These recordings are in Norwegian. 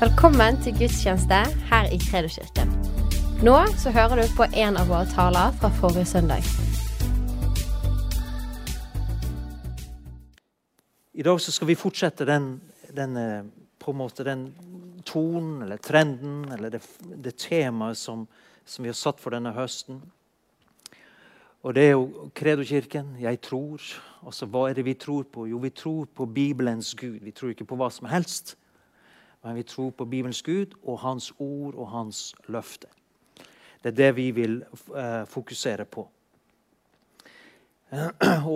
Velkommen til gudstjeneste her i Kredoskirken. Nå så hører du på en av våre taler fra forrige søndag. I dag så skal vi fortsette den, den, eh, på en måte den tonen eller trenden eller det, det temaet som, som, vi har satt for denne høsten. Og Det er jo Kredokirken. Jeg tror. Altså, Hva er det vi tror på? Jo, vi tror på Bibelens Gud. Vi tror ikke på hva som helst. Men vi tror på Bibelens Gud og Hans ord og Hans løfte. Det er det vi vil uh, fokusere på.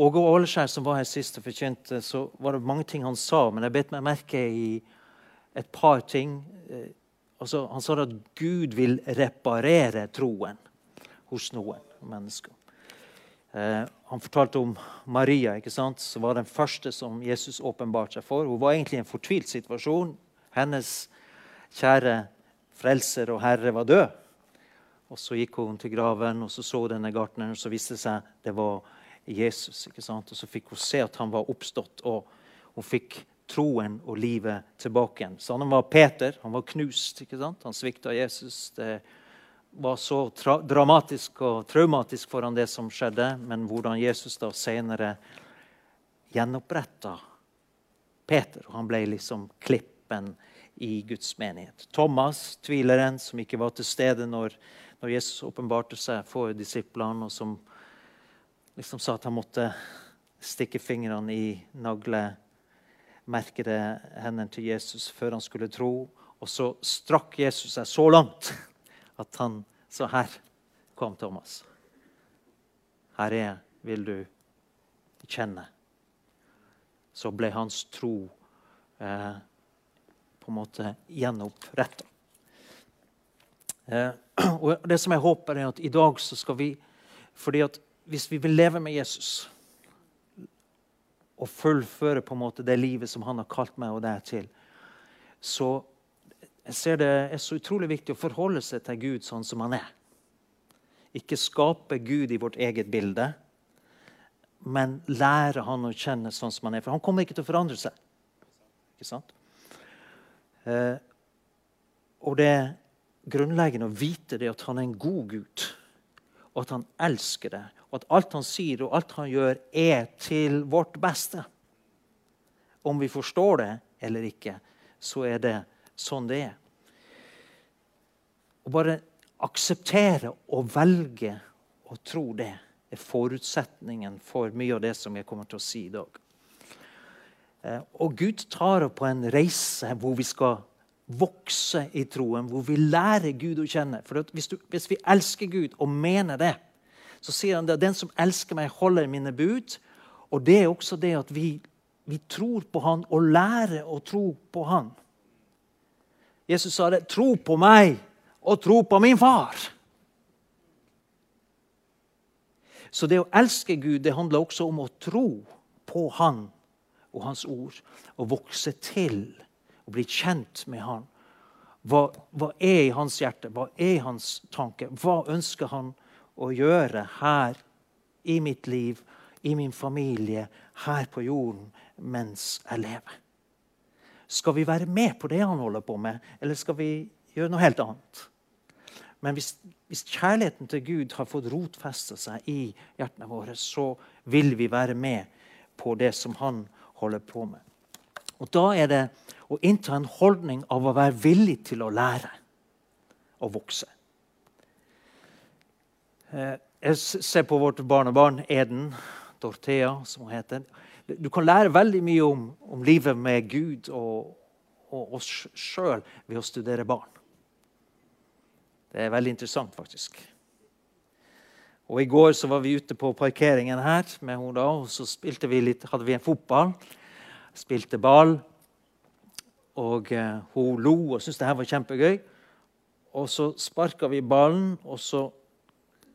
Åge Åleskjær, som var her sist og forkynte, så var det mange ting han sa. Men jeg bet meg merke i et par ting. Uh, altså, han sa at Gud vil reparere troen hos noen mennesker. Han fortalte om Maria, ikke sant? som var den første som Jesus åpenbarte seg for. Hun var egentlig i en fortvilt situasjon. Hennes kjære frelser og herre var død. Og Så gikk hun til graven og så så denne gartneren, og så viste det seg det var Jesus. ikke sant? Og Så fikk hun se at han var oppstått, og hun fikk troen og livet tilbake igjen. Så han var Peter. Han var knust. ikke sant? Han svikta Jesus. Det var så dramatisk og traumatisk foran det som skjedde, men hvordan Jesus da senere gjenoppretta Peter. og Han ble liksom klipp toppen i Guds menighet. Thomas, tvileren, som ikke var til stede når, når Jesus åpenbarte seg for disiplene, og som liksom sa at han måtte stikke fingrene i naglemerkede hendene til Jesus før han skulle tro. Og så strakk Jesus seg så langt at han sa her kom Thomas. Her er jeg, vil du kjenne. Så ble hans tro eh, på en måte gjenoppretta. Eh, og det som jeg håper, er at i dag så skal vi fordi at Hvis vi vil leve med Jesus og fullføre på en måte det livet som han har kalt meg og deg til, så jeg ser det er så utrolig viktig å forholde seg til Gud sånn som han er. Ikke skape Gud i vårt eget bilde, men lære han å kjenne sånn som han er. For han kommer ikke til å forandre seg. Ikke sant? Eh, og det er grunnleggende å vite det at han er en god Gud, og at han elsker det. Og at alt han sier og alt han gjør, er til vårt beste. Om vi forstår det eller ikke, så er det sånn det er. Å bare akseptere og velge å tro det er forutsetningen for mye av det som jeg kommer til å si i dag. Eh, og Gud tar oss på en reise hvor vi skal vokse i troen, hvor vi lærer Gud å kjenne. For hvis, du, hvis vi elsker Gud og mener det, så sier han at den som elsker meg, holder mine bud. Og det er også det at vi, vi tror på han og lærer å tro på han. Jesus sa det. Tro på meg og tro på min far. Så det å elske Gud det handler også om å tro på Han og Hans ord. Og vokse til og bli kjent med Han. Hva, hva, er i hans hjerte? Hva er hans tanke? Hva ønsker han å gjøre her i mitt liv, i min familie, her på jorden, mens jeg lever? Skal vi være med på det han holder på med, eller skal vi gjøre noe helt annet? Men hvis, hvis kjærligheten til Gud har fått rotfeste seg i hjertene våre, så vil vi være med på det som han holder på med. Og Da er det å innta en holdning av å være villig til å lære og vokse. Eh, jeg ser på vårt barnebarn Eden, Dorthea, som hun heter. Du kan lære veldig mye om, om livet med Gud og, og oss sjøl ved å studere barn. Det er veldig interessant, faktisk. Og I går så var vi ute på parkeringen her med henne da, og så spilte vi litt, hadde vi en fotball. Spilte ball. Og eh, hun lo og syntes det her var kjempegøy. Og så sparka vi ballen, og så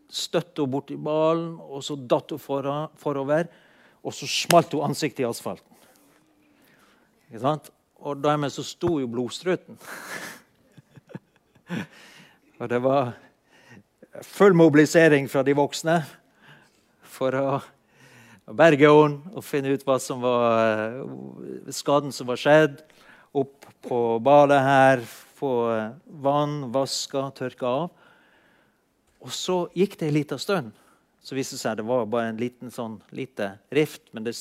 støtte hun borti ballen, og så datt hun forover. Og så smalt hun ansiktet i asfalten. Ikke sant? Og dermed så sto jo blodstrøten. og det var full mobilisering fra de voksne for å berge henne og finne ut hva som var skaden som var skjedd opp på badet her, få vann, vaska, tørka av. Og så gikk det en liten stund. Så viste det seg det var bare en liten sånn, lite rift det,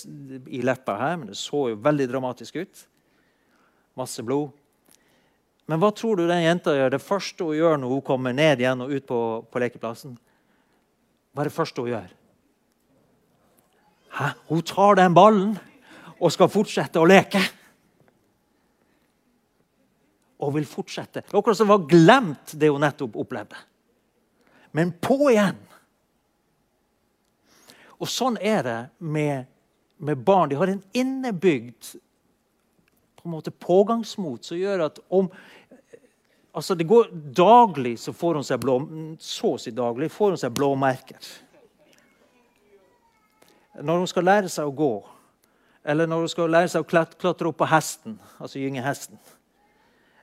i leppa her, men det så jo veldig dramatisk ut. Masse blod. Men hva tror du den jenta gjør? Det første hun gjør når hun kommer ned igjen og ut på, på lekeplassen? Hva er det første hun gjør? Hæ? Hun tar den ballen og skal fortsette å leke. Og vil fortsette. Er akkurat som har glemt det hun nettopp opplevde. Men på igjen. Og sånn er det med, med barn. De har en innebygd på en måte pågangsmot som gjør at om altså det går Daglig så får hun seg blå, så å si daglig får hun seg blåmerker. Når hun skal lære seg å gå, eller når hun skal lære seg å klatre opp på hesten, altså gyngehesten,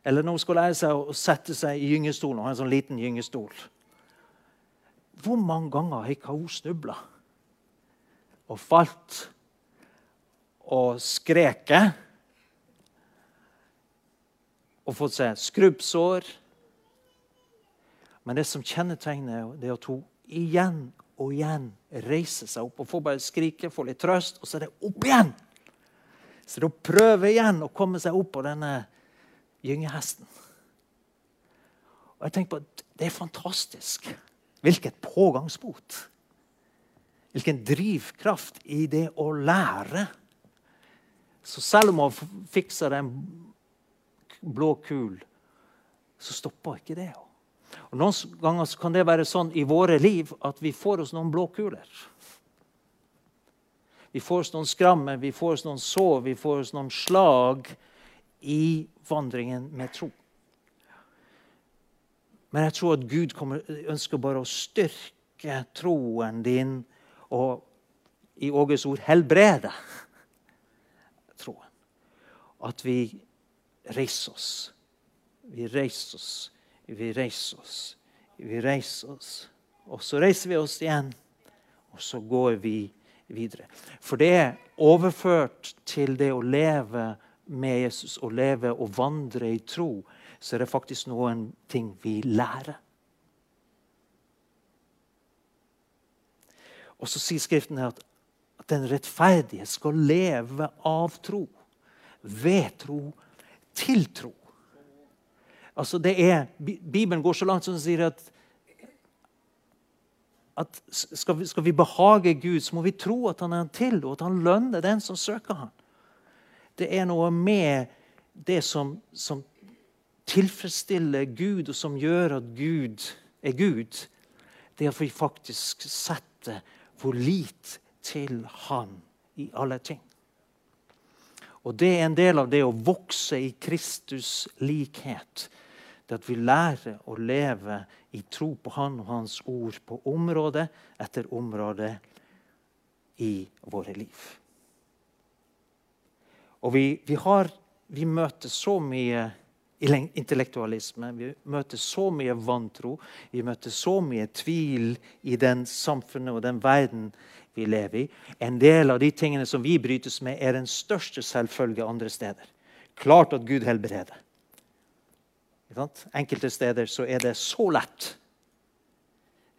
eller når hun skal lære seg å sette seg i gyngestolen og ha en sånn liten gyngestol Hvor mange ganger har ikke hun snubla og falt og skreket? Og fått seg skrubbsår. Men det som kjennetegner, det at hun igjen og igjen reiser seg opp og får bare skrike, får litt trøst, og så er det opp igjen. Så hun prøver igjen å komme seg opp på denne gyngehesten. Og jeg tenker på at Det er fantastisk. Hvilket pågangsmot. Hvilken drivkraft i det å lære. Så selv om hun fikser den blå kul, så stopper ikke det. Og Noen ganger kan det være sånn i våre liv at vi får oss noen blå kuler. Vi får oss noen skrammer, vi får oss noen sår, vi får oss noen slag i vandringen med tro. Men jeg tror at Gud kommer, ønsker bare å styrke troen din og i Åges ord helbrede troen. At vi reiser oss. Vi reiser oss, vi reiser oss, vi reiser oss. Og så reiser vi oss igjen, og så går vi videre. For det er overført til det å leve med Jesus, å leve og vandre i tro, så er det faktisk noen ting vi lærer. Og så sier Skriften at, at den rettferdige skal leve av tro. Ved tro tiltro. Altså det er, Bibelen går så langt som den sier at, at skal, vi, skal, vi, behage Gud, så må vi tro at han er til, og at han lønner den som søker ham. Det er noe med det som, som tilfredsstiller Gud, og som gjør at Gud er Gud. Det at vi faktisk setter vår lit til Han i alle ting. Og Det er en del av det å vokse i Kristus likhet. Det at vi lærer å leve i tro på Han og Hans ord på område etter område i våre liv. Og vi, vi, har, vi møter så mye intellektualisme, vi møter så mye vantro, vi møter så mye tvil i den samfunnet og den verden vi lever i. En del av de tingene som vi brytes med, er den største selvfølge andre steder. Klart at Gud helbreder. Enkelte steder så er det så lett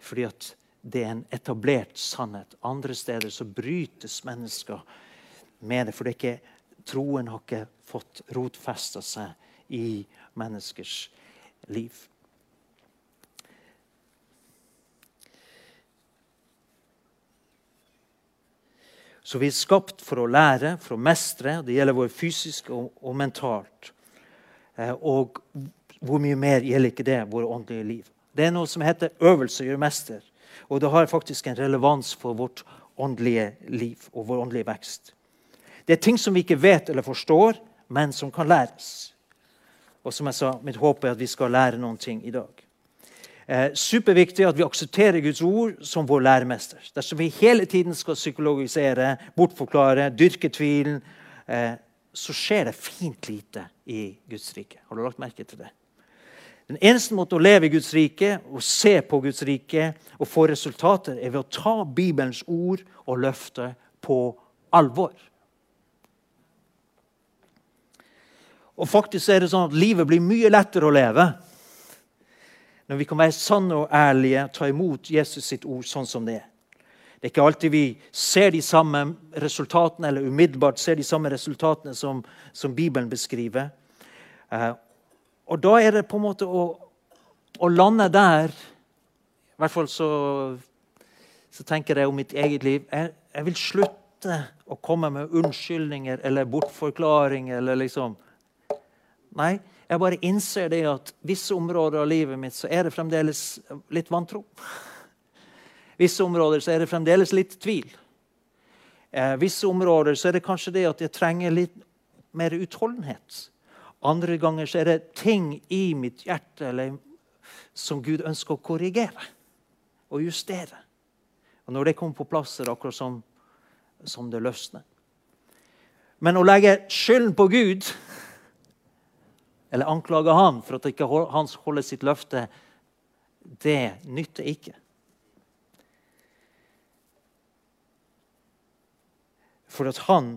fordi at det er en etablert sannhet. Andre steder så brytes mennesker med det, for det ikke, troen har ikke fått rotfesta seg i menneskers liv. Så vi er skapt for å lære, for å mestre. Det gjelder vår fysisk og, og mentalt. Eh, og hvor mye mer gjelder ikke det våre åndelige liv? Det er noe som heter 'øvelse gjør mester'. Og det har faktisk en relevans for vårt åndelige liv og vår åndelige vekst. Det er ting som vi ikke vet eller forstår, men som kan læres. Og som jeg sa, mitt håp er at vi skal lære noen ting i dag. Eh, superviktig at vi aksepterer Guds ord som vår læremester. Dersom vi hele tiden skal psykologisere, bortforklare, dyrke tvilen, eh, så skjer det fint lite i Guds rike. Har du lagt merke til det? Den eneste måten å leve i Guds rike og se på Guds rike og få resultater, er ved å ta Bibelens ord og løfte på alvor. Og faktisk er det sånn at livet blir mye lettere å leve når vi kan være sanne og ærlige, ta imot Jesus sitt ord sånn som det er. Det er ikke alltid vi ser de samme resultatene eller umiddelbart ser de samme resultatene som, som Bibelen beskriver. Eh, og da er det på en måte å, å lande der I hvert fall så, så tenker jeg om mitt eget liv. Jeg, jeg vil slutte å komme med unnskyldninger eller bortforklaringer eller liksom Nei, jeg bare innser det at visse områder av livet mitt så er det fremdeles litt vantro. Visse områder så er det fremdeles litt tvil. Eh, visse områder så er det kanskje det at jeg trenger litt mer utholdenhet. Andre ganger så er det ting i mitt hjerte eller, som Gud ønsker å korrigere og justere. Og Når det kommer på plass, er det akkurat som, som det løsner. Men å legge skylden på Gud eller anklage han for at ikke hans holder sitt løfte, det nytter ikke. For at han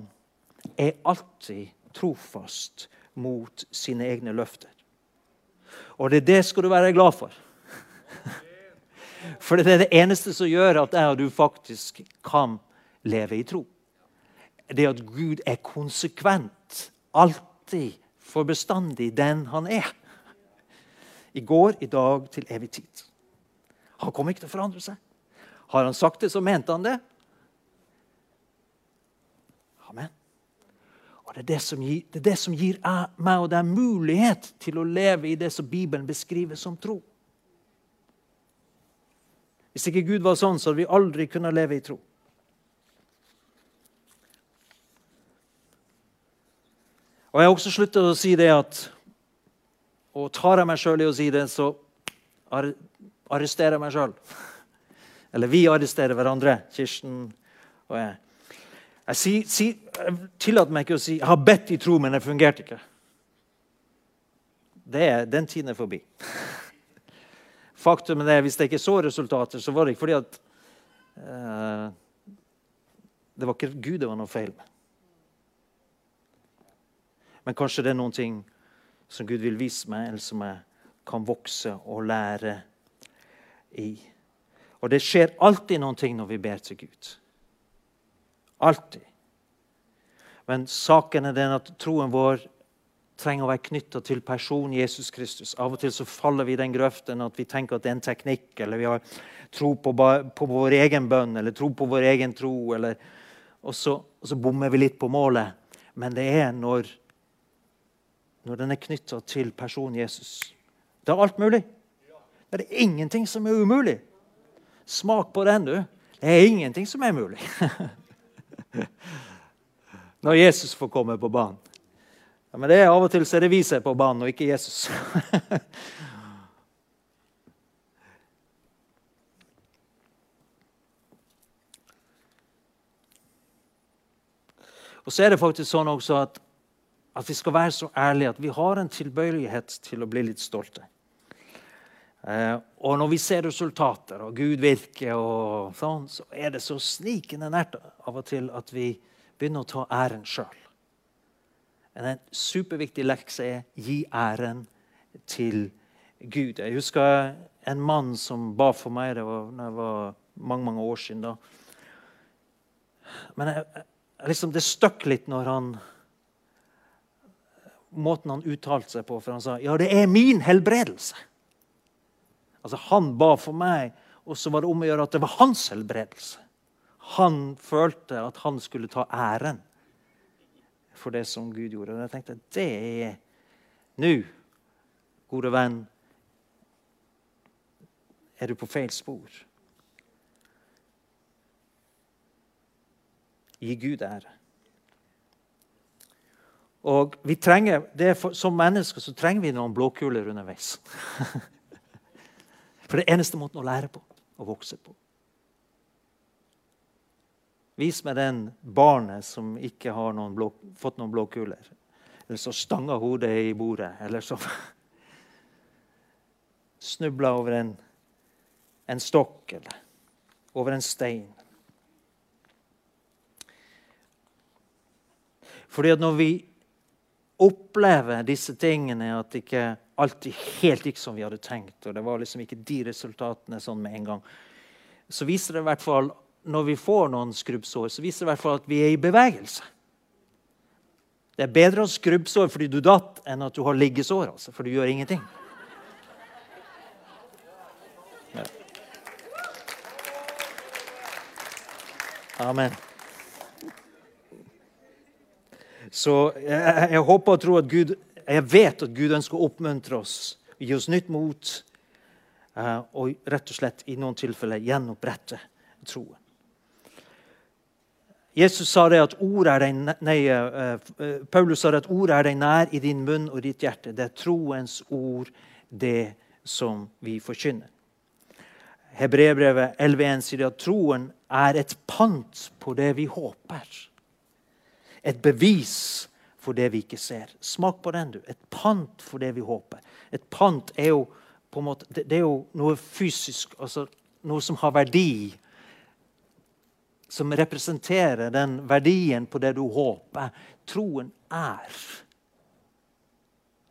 er alltid trofast mot sine egne løfter. Og det, det skal du være glad for. For det er det eneste som gjør at jeg og du faktisk kan leve i tro. Det at Gud er konsekvent. Alltid for bestandig den han er. I går, i dag, til evig tid. Han kommer ikke til å forandre seg. Har han sagt det, så mente han det. Amen. Og Det er det som gir, det det som gir meg og deg mulighet til å leve i det som Bibelen beskriver som tro. Hvis ikke Gud var sånn, så hadde vi aldri kunnet leve i tro. Og Jeg har også sluttet å si det at Og tar jeg meg sjøl i å si det, så arresterer jeg meg sjøl. Eller vi arresterer hverandre, Kirsten og jeg. Jeg, si, si, jeg tillater meg ikke å si 'jeg har bedt i tro, men det fungerte ikke'. Det den tiden er forbi. Faktum er hvis jeg ikke så resultater, så var det ikke fordi at uh, Det var ikke Gud det var noe feil med. Men kanskje det er noen ting som Gud vil vise meg, eller som jeg kan vokse og lære i. Og det skjer alltid noen ting når vi ber til Gud. Alltid. Men saken er den at troen vår trenger å være knytta til personen Jesus Kristus. Av og til så faller vi i den grøften at vi tenker at det er en teknikk, eller vi har tro på, på vår egen bønn, eller tro på vår egen tro, eller, og, så, og så bommer vi litt på målet. Men det er når når den er knytta til personen Jesus. Det er alt mulig. Det er ingenting som er umulig. Smak på den, du. Det er ingenting som er mulig. Når Jesus får komme på banen. Ja, men det er Av og til så er det vi som er på banen, og ikke Jesus. og så er det faktisk sånn også at at vi skal være så ærlige at vi har en tilbøyelighet til å bli litt stolte. Eh, og når vi ser resultater, og Gud virker, og sånn, så er det så snikende nært av og til at vi begynner å ta æren sjøl. En superviktig lekse er gi æren til Gud. Jeg husker en mann som ba for meg det var, det var mange mange år siden. da. Men jeg, liksom, det støkk litt når han måten han uttalte seg på. For han sa ja, det er min helbredelse. Altså, Han ba for meg, og så var det om å gjøre at det var hans helbredelse. Han følte at han skulle ta æren for det som Gud gjorde. Og jeg tenkte det er Nå, gode venn, er du på feil spor. Gi Gud ære. Og trenger, for, Som mennesker så trenger vi noen blåkuler underveis. For det er eneste måten å lære på, og vokse på. Vis meg den barnet som ikke har noen blå, fått noen blåkuler. Eller som stanga hodet i bordet. Eller som snubla over en, en stokk eller over en stein. Fordi at når vi opplever disse tingene, at det ikke alltid helt gikk som vi hadde tenkt, og det var liksom ikke de resultatene sånn med en gang, så viser det i hvert fall når vi får noen skrubbsår, så viser det i hvert fall at vi er i bevegelse. Det er bedre å ha skrubbsår fordi du datt, enn at du har liggesår, altså, for du gjør ingenting. Amen. Så jeg, jeg, håper og tror at Gud Jeg vet at Gud ønsker å oppmuntre oss, gi oss nytt mot, uh, og rett og slett i noen tilfeller gjenopprette troen. Jesus sa det at ordet er deg, nei, uh, Paulus sa det at ordet er deg nær i din munn og ditt hjerte. Det er troens ord, det som vi forkynner. Hebreerbrevet 11.1 sier at troen er et pant på det vi håper et bevis for det vi ikke ser. Smak på den, du. Et pant for det vi håper. Et pant er jo måte, det er jo noe fysisk, altså noe som har verdi. Som representerer den verdien på det du håper. Troen er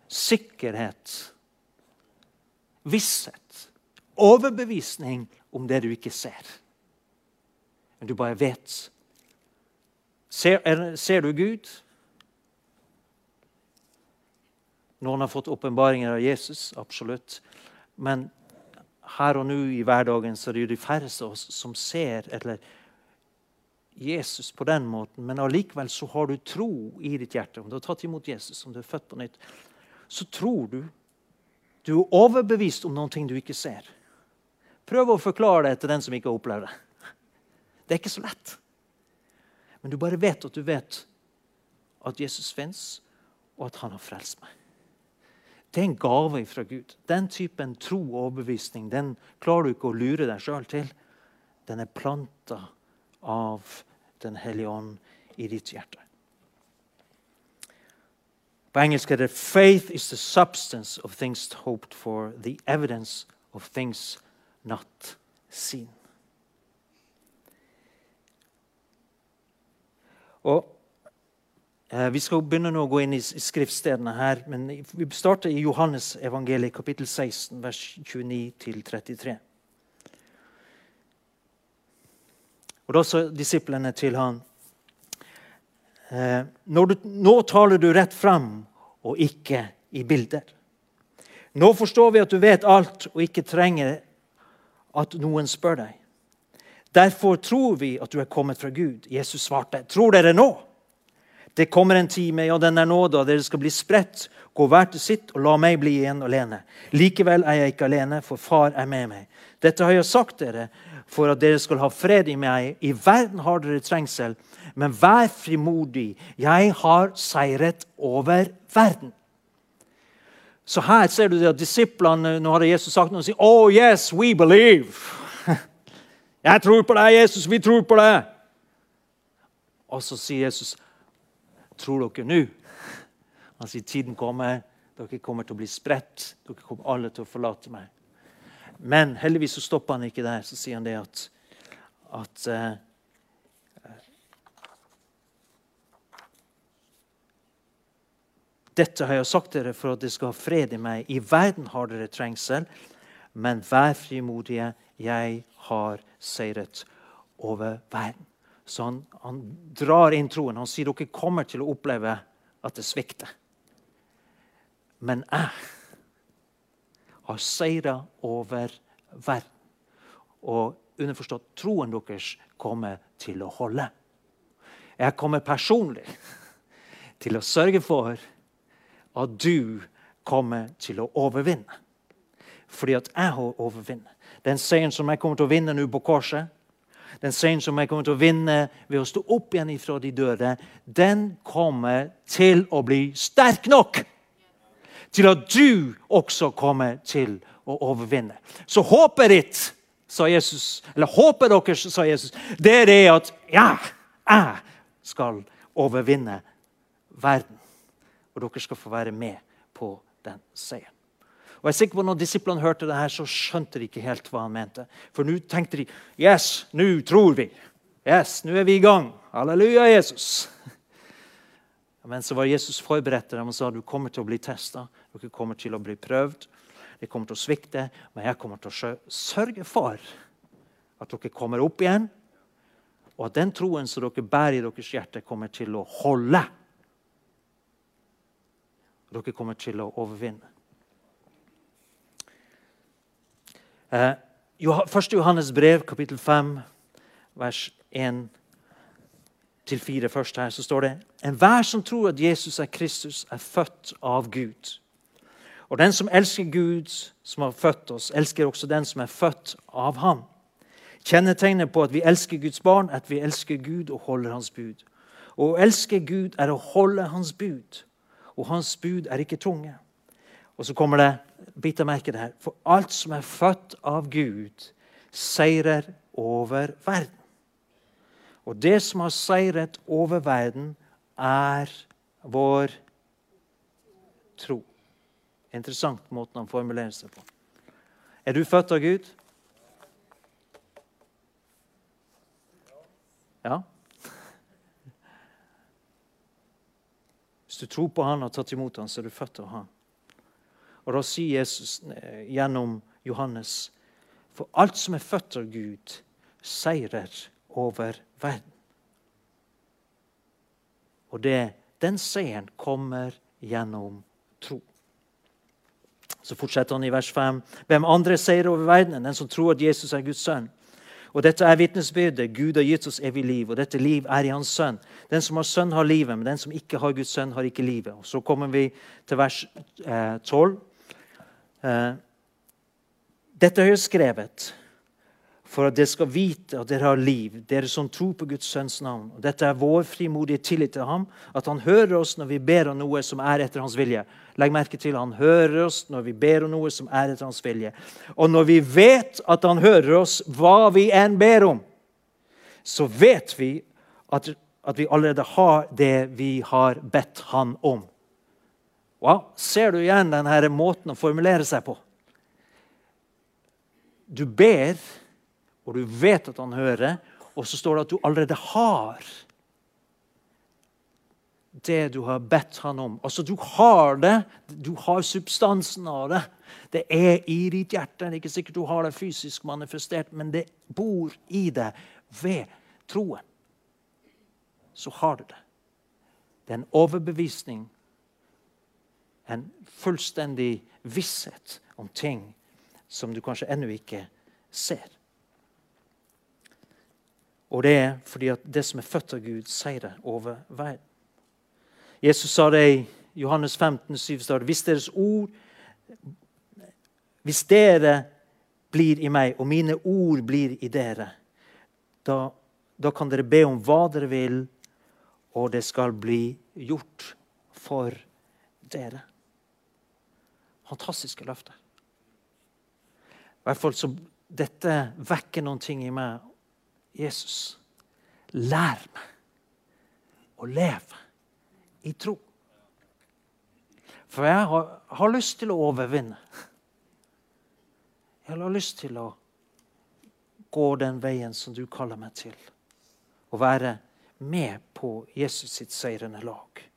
sikkerhet, visshet, overbevisning om det du ikke ser. Men du bare vet Ser, er, ser du Gud? Noen har fått åpenbaringer av Jesus, absolutt. Men her og nå i hverdagen så er det jo de færreste av oss som ser eller Jesus på den måten. Men allikevel så har du tro i ditt hjerte. Om du har tatt imot Jesus, om du er født på nytt, så tror du. Du er overbevist om noe du ikke ser. Prøv å forklare det til den som ikke har opplevd det. Det er ikke så lett. Men du bare vet at du vet at Jesus fins, og at han har frelst meg. Det er en gave fra Gud. Den typen tro og overbevisning den klarer du ikke å lure deg sjøl til. Den er planta av Den hellige ånd i ditt hjerte. På engelsk er det 'Faith is the substance of things hoped for, the evidence of things not seen'. Og eh, Vi skal begynne nå å gå inn i, skriftstedene her. men Vi starter i Johannes evangeliet, kapittel 16, vers 29-33. Og Da sa disiplene til han eh, du, Nå taler du rett fram og ikke i bilder. Nå forstår vi at du vet alt og ikke trenger at noen spør deg. Derfor tror vi at du er kommet fra Gud. Jesus svarte, tror dere nå? Det kommer en time, ja, den er nå, da dere skal bli spredt. Gå hver til sitt, og la meg bli igjen alene. Likevel er jeg ikke alene, for far er med meg. Dette har jeg sagt dere for at dere skal ha fred i meg. I verden har dere trengsel, men vær frimodig. Jeg har seiret over verden. Så her ser du det at disiplene Nå har Jesus sagt noe og sier, Oh yes, we believe. 'Jeg tror på deg, Jesus. Vi tror på deg.' Og så sier Jesus, 'Tror dere nå?' Han sier, 'Tiden kommer. Dere kommer til å bli spredt. Dere kommer alle til å forlate meg.' Men heldigvis så stopper han ikke der. Så sier han det at, at uh, Dette har jeg sagt dere for at dere skal ha fred i meg. I verden har dere trengsel, men vær frimodige. Jeg har seiret over verden. Så han, han drar inn troen. Han sier dere kommer til å oppleve at det svikter. Men jeg har seira over verden. Og underforstått troen deres kommer til å holde. Jeg kommer personlig til å sørge for at du kommer til å overvinne. Fordi at jeg har overvunnet. Den seieren som jeg kommer til å vinne nå på korset, den seieren som jeg kommer til å vinne ved å stå opp igjen ifra de døde, den kommer til å bli sterk nok til at du også kommer til å overvinne. Så håpet ditt, sa Jesus, eller håpet deres, sa Jesus, det er det at ja, jeg skal overvinne verden. Og dere skal få være med på den seieren. Og jeg er sikker på Når disiplene hørte det her, så skjønte de ikke helt hva han mente. For nå tenkte de Yes, nå tror vi. Yes, nå er vi i gang. Halleluja, Jesus. Men så var Jesus forberedt dem og sa du kommer til å bli testa. Dere kommer til å bli prøvd. De kommer til å svikte. Men jeg kommer til å sørge for at dere kommer opp igjen. Og at den troen som dere bærer i deres hjerte, kommer til å holde. Dere kommer til å overvinne. Eh, 1. Johannes brev, kapittel 5, vers 1-4 først her, så står det Enhver som tror at Jesus er Kristus, er født av Gud. Og den som elsker Gud, som har født oss, elsker også den som er født av ham. Kjennetegnet på at vi elsker Guds barn, er at vi elsker Gud og holder Hans bud. Og å elske Gud er å holde Hans bud, og Hans bud er ikke tunge. Og så kommer det bit merke det her. For alt som er født av Gud, seirer over verden. Og det som har seiret over verden, er vår tro. Interessant måten han formulerer seg på. Er du født av Gud? Ja. Hvis du tror på han og har tatt imot han, så er du født av han. Og Da sier Jesus eh, gjennom Johannes For alt som er født av Gud, seirer over verden. Og det, den seieren kommer gjennom tro. Så fortsetter han i vers 5. Hvem andre seier over verden enn den som tror at Jesus er Guds sønn? Og Dette er vitnesbyrdet. Gud har gitt oss evig liv, og dette liv er i Hans sønn. Den som har sønn, har livet, men den som ikke har Guds sønn, har ikke livet. Og Så kommer vi til vers eh, 12. Eh, dette har jeg skrevet for at dere skal vite at dere har liv, dere som tror på Guds sønns navn. Og dette er vår frimodige tillit til ham, at han hører oss når vi ber om noe som er etter hans vilje. Legg merke til Han hører oss når vi ber om noe som er etter hans vilje. Og når vi vet at han hører oss hva vi enn ber om, så vet vi at, at vi allerede har det vi har bedt han om. Wow, Ser du igjen denne måten å formulere seg på? Du ber og du vet at han hører, og så står det at du allerede har det du har bedt han om. Altså, Du har det. Du har substansen av det. Det er i ditt hjerte. Det er ikke sikkert du har det fysisk manifestert, men det bor i deg ved troen. Så har du det. Det er en overbevisning, en fullstendig visshet om ting som du kanskje ennå ikke ser. Og det er fordi at det som er født av Gud, seirer over verden. Jesus sa det i Johannes 15, 7, start, Hvis deres ord Hvis dere blir i meg, og mine ord blir i dere, da, da kan dere be om hva dere vil, og det skal bli gjort for dere. Fantastiske løfter. I hvert fall så Dette vekker noen ting i meg Jesus, lær meg å leve i tro. For jeg har, har, lyst til å overvinne. Jeg har lyst til å gå den veien som du kaller meg til. Å være med på Jesus sitt seirende lag.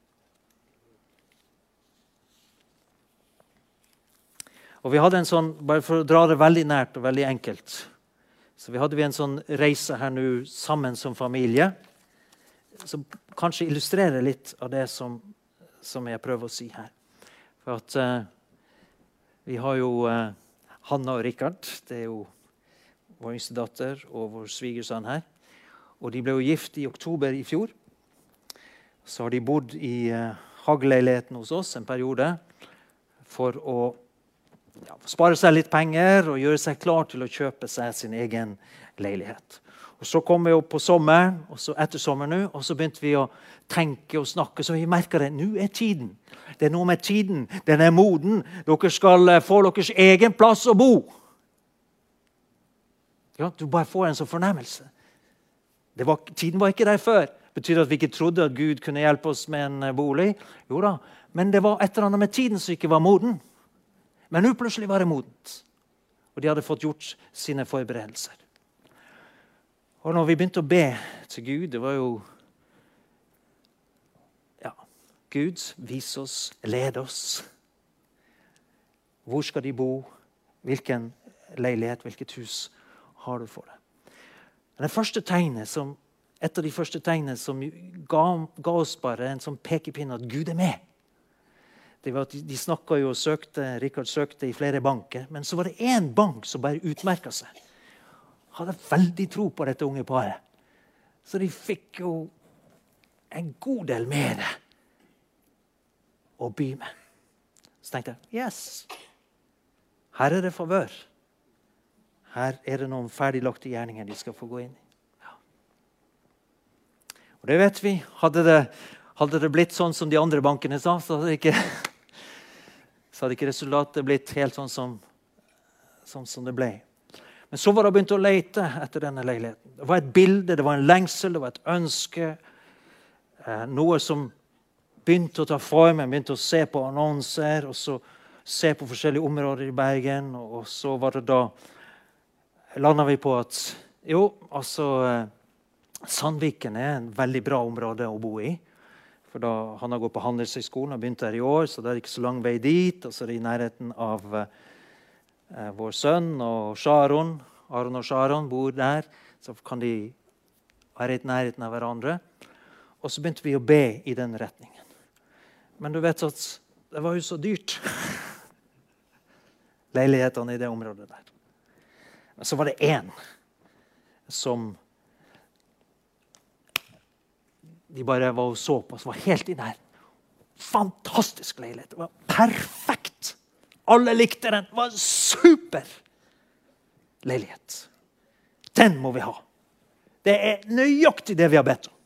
Og vi hadde en sånn, Bare for å dra det veldig nært og veldig enkelt så vi hadde vi en sånn reise her nå sammen som familie. Som kanskje illustrerer litt av det som, som jeg prøver å si her. For at uh, vi har jo uh, Hanna og Rikard. Det er jo vår yngste datter og vår svigersønn her. Og de ble jo gift i oktober i fjor. Så har de bodd i uh, hageleiligheten hos oss en periode for å ja, spare seg litt penger og gjøre seg klar til å kjøpe seg sin egen leilighet. Og Så kom vi opp på sommeren, og så etter sommeren og så begynte vi å tenke og snakke. Så vi merka det. Nå er tiden. Det er noe med tiden. Den er moden. Dere skal eh, få deres egen plass å bo. Ja, Du bare får en sånn fornemmelse. Var, tiden var ikke der før. Betyr det at vi ikke trodde at Gud kunne hjelpe oss med en eh, bolig? Jo da, men det var et eller annet med tiden som ikke var moden. Men nå plutselig var det modent. Og de hadde fått gjort sine forberedelser. Og når vi begynte å be til Gud Det var jo ja, Gud, vis oss, led oss. Hvor skal de bo? Hvilken leilighet, hvilket hus har du for det? Det første tegnet som, et av de første tegnene som ga, ga oss bare en sånn pekepinn at Gud er med. Det var at De, snakka jo og søkte, Rikard søkte i flere banker, men så var det én bank som bare utmerka seg. Hadde veldig tro på dette unge paret. Så de fikk jo en god del mer å by med. Så tenkte jeg yes, her er det favør. Her er det noen ferdiglagte gjerninger de skal få gå inn i. Ja. Og det vet vi. Hadde det, hadde det, blitt sånn som de andre bankene sa, så hadde det ikke, så hadde ikke resultatet blitt helt sånn som, sånn som det ble. Men så var det begynt å lete etter denne leiligheten. Det var et bilde, det var en lengsel, det var et ønske. Eh, noe som begynte å ta form. Jeg begynte å se på annonser og så se på forskjellige områder i Bergen. Og så var det da landa vi på at jo, altså eh, Sandviken er en veldig bra område å bo i. For da, Han har gått på Handelshøyskolen og begynt der i år, så det er ikke så lang vei dit. Og så er det i nærheten av eh, vår sønn og Sharon. Aron og Sharon bor der. Så kan de være i nærheten av hverandre. Og så begynte vi å be i den retningen. Men du vet at det var jo så dyrt. Leilighetene i det området der. Men så var det én som de bare var og så på, som var helt inne her. Fantastisk leilighet. Det var perfekt. Alle likte den. Det var en super leilighet. Den må vi ha. Det er nøyaktig det vi har bedt om.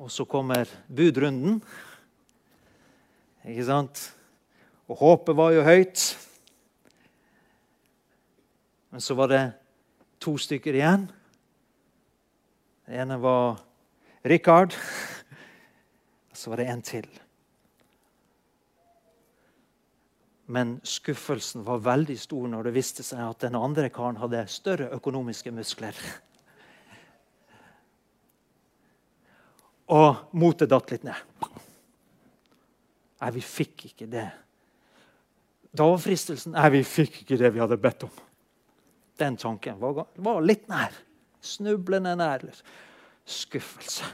Og så kommer budrunden. Ikke sant? Og håpet var jo høyt. Men så var det to stykker igjen. Det ene var Richard. Og så var det en til. Men skuffelsen var veldig stor når det viste seg at den andre karen hadde større økonomiske muskler. Og motet datt litt ned. Nei, vi fikk ikke det. Da var fristelsen Nei, vi fikk ikke det vi hadde bedt om. Den tanken var litt nær. Snublende nær. Skuffelse.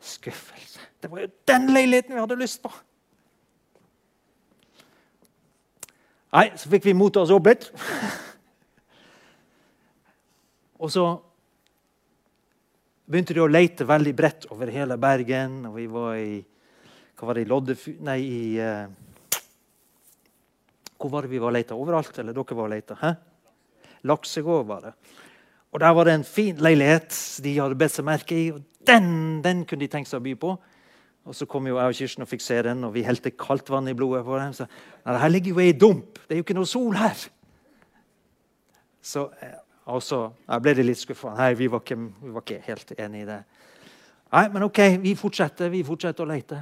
Skuffelse. Det var jo den leiligheten vi hadde lyst på. Nei, så fikk vi mote oss opp litt. Og så begynte de å lete veldig bredt over hele Bergen. Og vi var i hva var det, i Loddefy... Nei, i uh, Hvor var det vi var og leta? Overalt? Eller dere var og leta? Laksegård var det. Og Der var det en fin leilighet de hadde bedt seg merke i. og den, den kunne de tenkt seg å by på. Og Så kom jo jeg og Kirsten og fikk se den, og vi helte kaldt vann i blodet på dem. Så nei, her ligger jo ei dump. Det er jo ikke noe sol her. Så eh, også, jeg ble litt skuffa. Nei, vi var, ikke, vi var ikke helt enige i det. Nei, men OK, vi fortsetter, vi fortsetter å lete.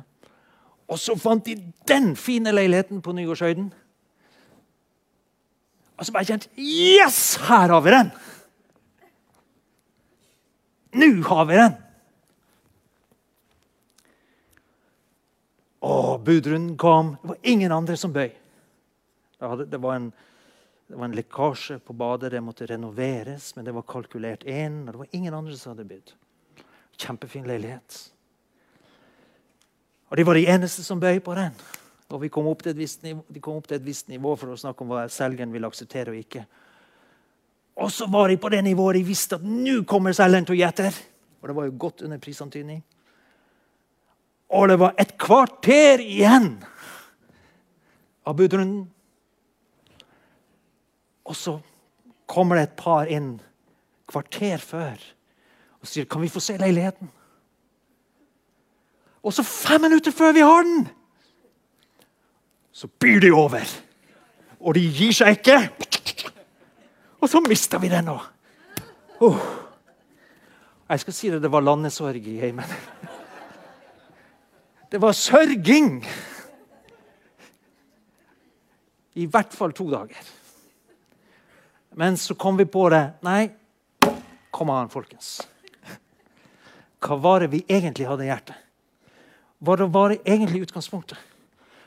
Og så fant de den fine leiligheten på Nygårdshøyden. Og så bare kjent Yes! Her har vi den! Nå har vi den! Og budrunden kom. Det var ingen andre som bøy. Det var en, det var en lekkasje på badet. Det måtte renoveres, men det var kalkulert inn. Og det var ingen andre som hadde bydd. Kjempefin leilighet. Og de var de eneste som bøy på den. Og vi kom opp til et visst nivå, til et visst nivå for å snakke om hva selgeren ville akseptere og ikke. Og så var de på det nivået de visste at nå kommer selgeren til å gi etter. Og det var jo godt under prisantydning. Og det var et kvarter igjen av budrunden. Og så kommer det et par inn kvarter før og sier kan vi få se leiligheten. Og så fem minutter før vi har den, så byr de over. Og de gir seg ikke. Og så mista vi den nå. Oh. Jeg skal si det, det var landesorg i heimen. Det var sørging. I hvert fall to dager. Men så kom vi på det. Nei, kom an, folkens. Hva var det vi egentlig hadde i hjertet? hva det egentlig utgangspunktet?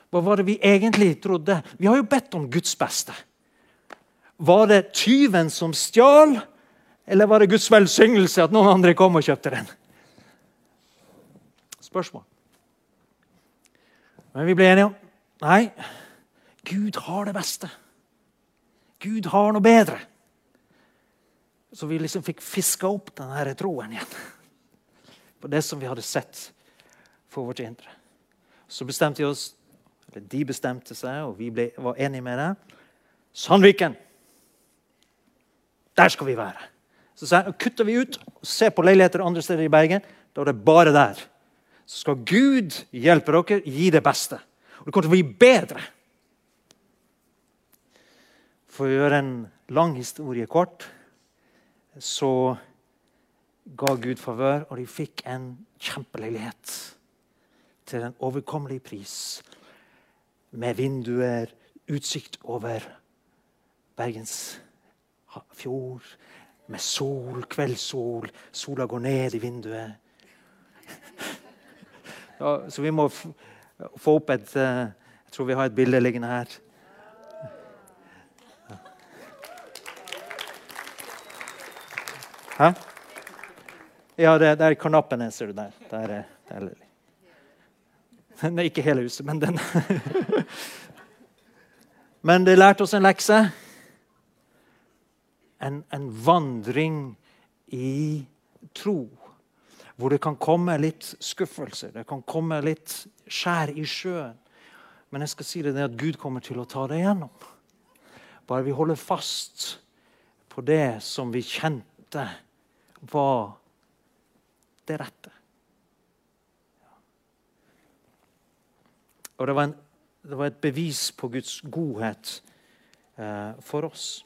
Hva var det vi egentlig trodde? Vi har jo bedt om Guds beste. Var det tyven som stjal, eller var det Guds velsignelse at noen andre kom og kjøpte den? Spørsmål. Men vi ble enige om nei, Gud har det beste. Gud har noe bedre. Så vi liksom fikk fiska opp denne troen igjen. På det som vi hadde sett for vårt indre. Så bestemte vi oss, eller de bestemte seg, og vi ble, var enige med det. Sandviken! Der skal vi være. Så kutter vi ut og ser på leiligheter andre steder i Bergen. Da er det bare der. Så skal Gud hjelpe dere, gi det beste. Og det kommer til å bli bedre. For å gjøre en lang historie kort, så ga Gud favør, og de fikk en kjempeleilighet til en overkommelig pris. Med vinduer, utsikt over Bergens fjord, med sol, kveldssol. Sola går ned i vinduet. Ja, så vi må få opp et eh, Jeg tror vi har et bilde liggende her. Hæ? Ja, det, det er karnappene, ser du der. der, der. Nei, ikke hele huset, men den. men det lærte oss en lekse. En, en vandring i tro. Hvor det kan komme litt skuffelse, det kan komme litt skjær i sjøen. Men jeg skal si det at Gud kommer til å ta det igjennom. Bare vi holder fast på det som vi kjente var det rette. Og det var, en, det var, et bevis på Guds godhet eh, for oss.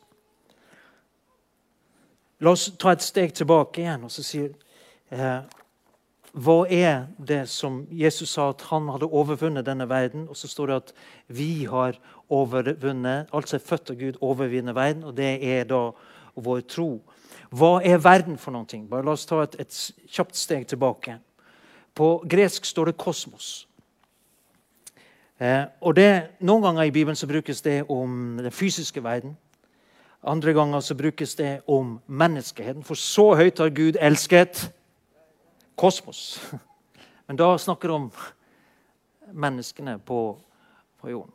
La oss ta et steg tilbake igjen og så si eh, Hva er det som Jesus sa at han hadde overvunnet denne verden? Og så står det at vi har overvunnet, altså er født av Gud, overvinner verden. Og det er da vår tro. Hva er verden for noe? Bare La oss ta et, et kjapt steg tilbake. På gresk står det 'kosmos'. Eh, og det, Noen ganger i Bibelen så brukes det om den fysiske verden. Andre ganger så brukes det om menneskeheten. For så høyt har Gud elsket kosmos. Men da snakker det om menneskene på, på jorden.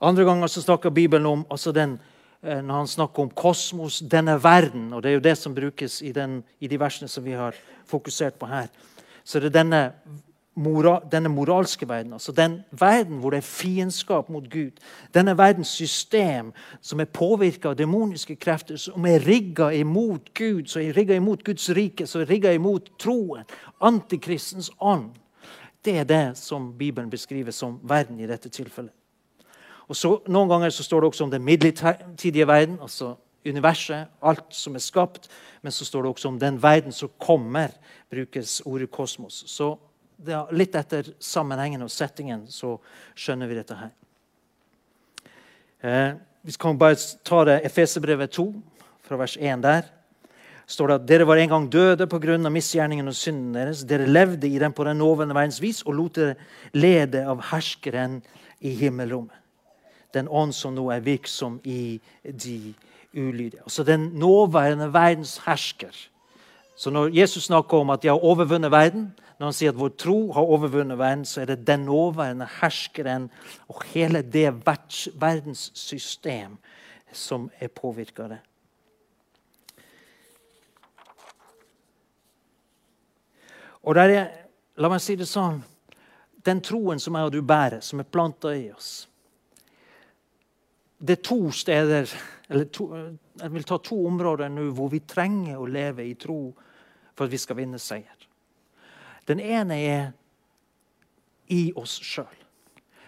Andre ganger så snakker Bibelen om altså den Eh, når han snakker om kosmos, denne verden. Og det er jo det som brukes i, den, i de versene som vi har fokusert på her. Så det er denne, mora, denne moralske verden, altså den verden hvor det er fiendskap mot Gud. Denne verdens system som er påvirka av demoniske krefter, som er rigga imot Gud, som er rigga imot Guds rike, som er rigga imot troen. Antikristens ånd. Det er det som Bibelen beskriver som verden i dette tilfellet. Og så, Noen ganger så står det også om den midlertidige verden, altså universet, alt som er skapt. Men så står det også om den verden som kommer, brukes ordet kosmos. Så er, litt etter sammenhengen og settingen så skjønner vi dette her. Eh, vi kan bare ta det Efeserbrevet 2, fra vers 1 der. står det at dere var en gang døde pga. misgjerningen og synden deres. Dere levde i den på den nåværende verdens vis og lot dere lede av herskeren i himmelrommet den ånd som nå er virksom i de ulydige. Altså den nåværende verdens hersker. Så når Jesus snakker om at de har overvunnet verden, når han sier at vår tro har overvunnet verden, så er det den nåværende herskeren og hele det verdenssystem som er påvirka av det. Og der er, la meg si det sånn Den troen som jeg og du bærer, som er planta i oss det er to steder eller to, Jeg vil ta to områder nå hvor vi trenger å leve i tro for at vi skal vinne seier. Den ene er i oss sjøl.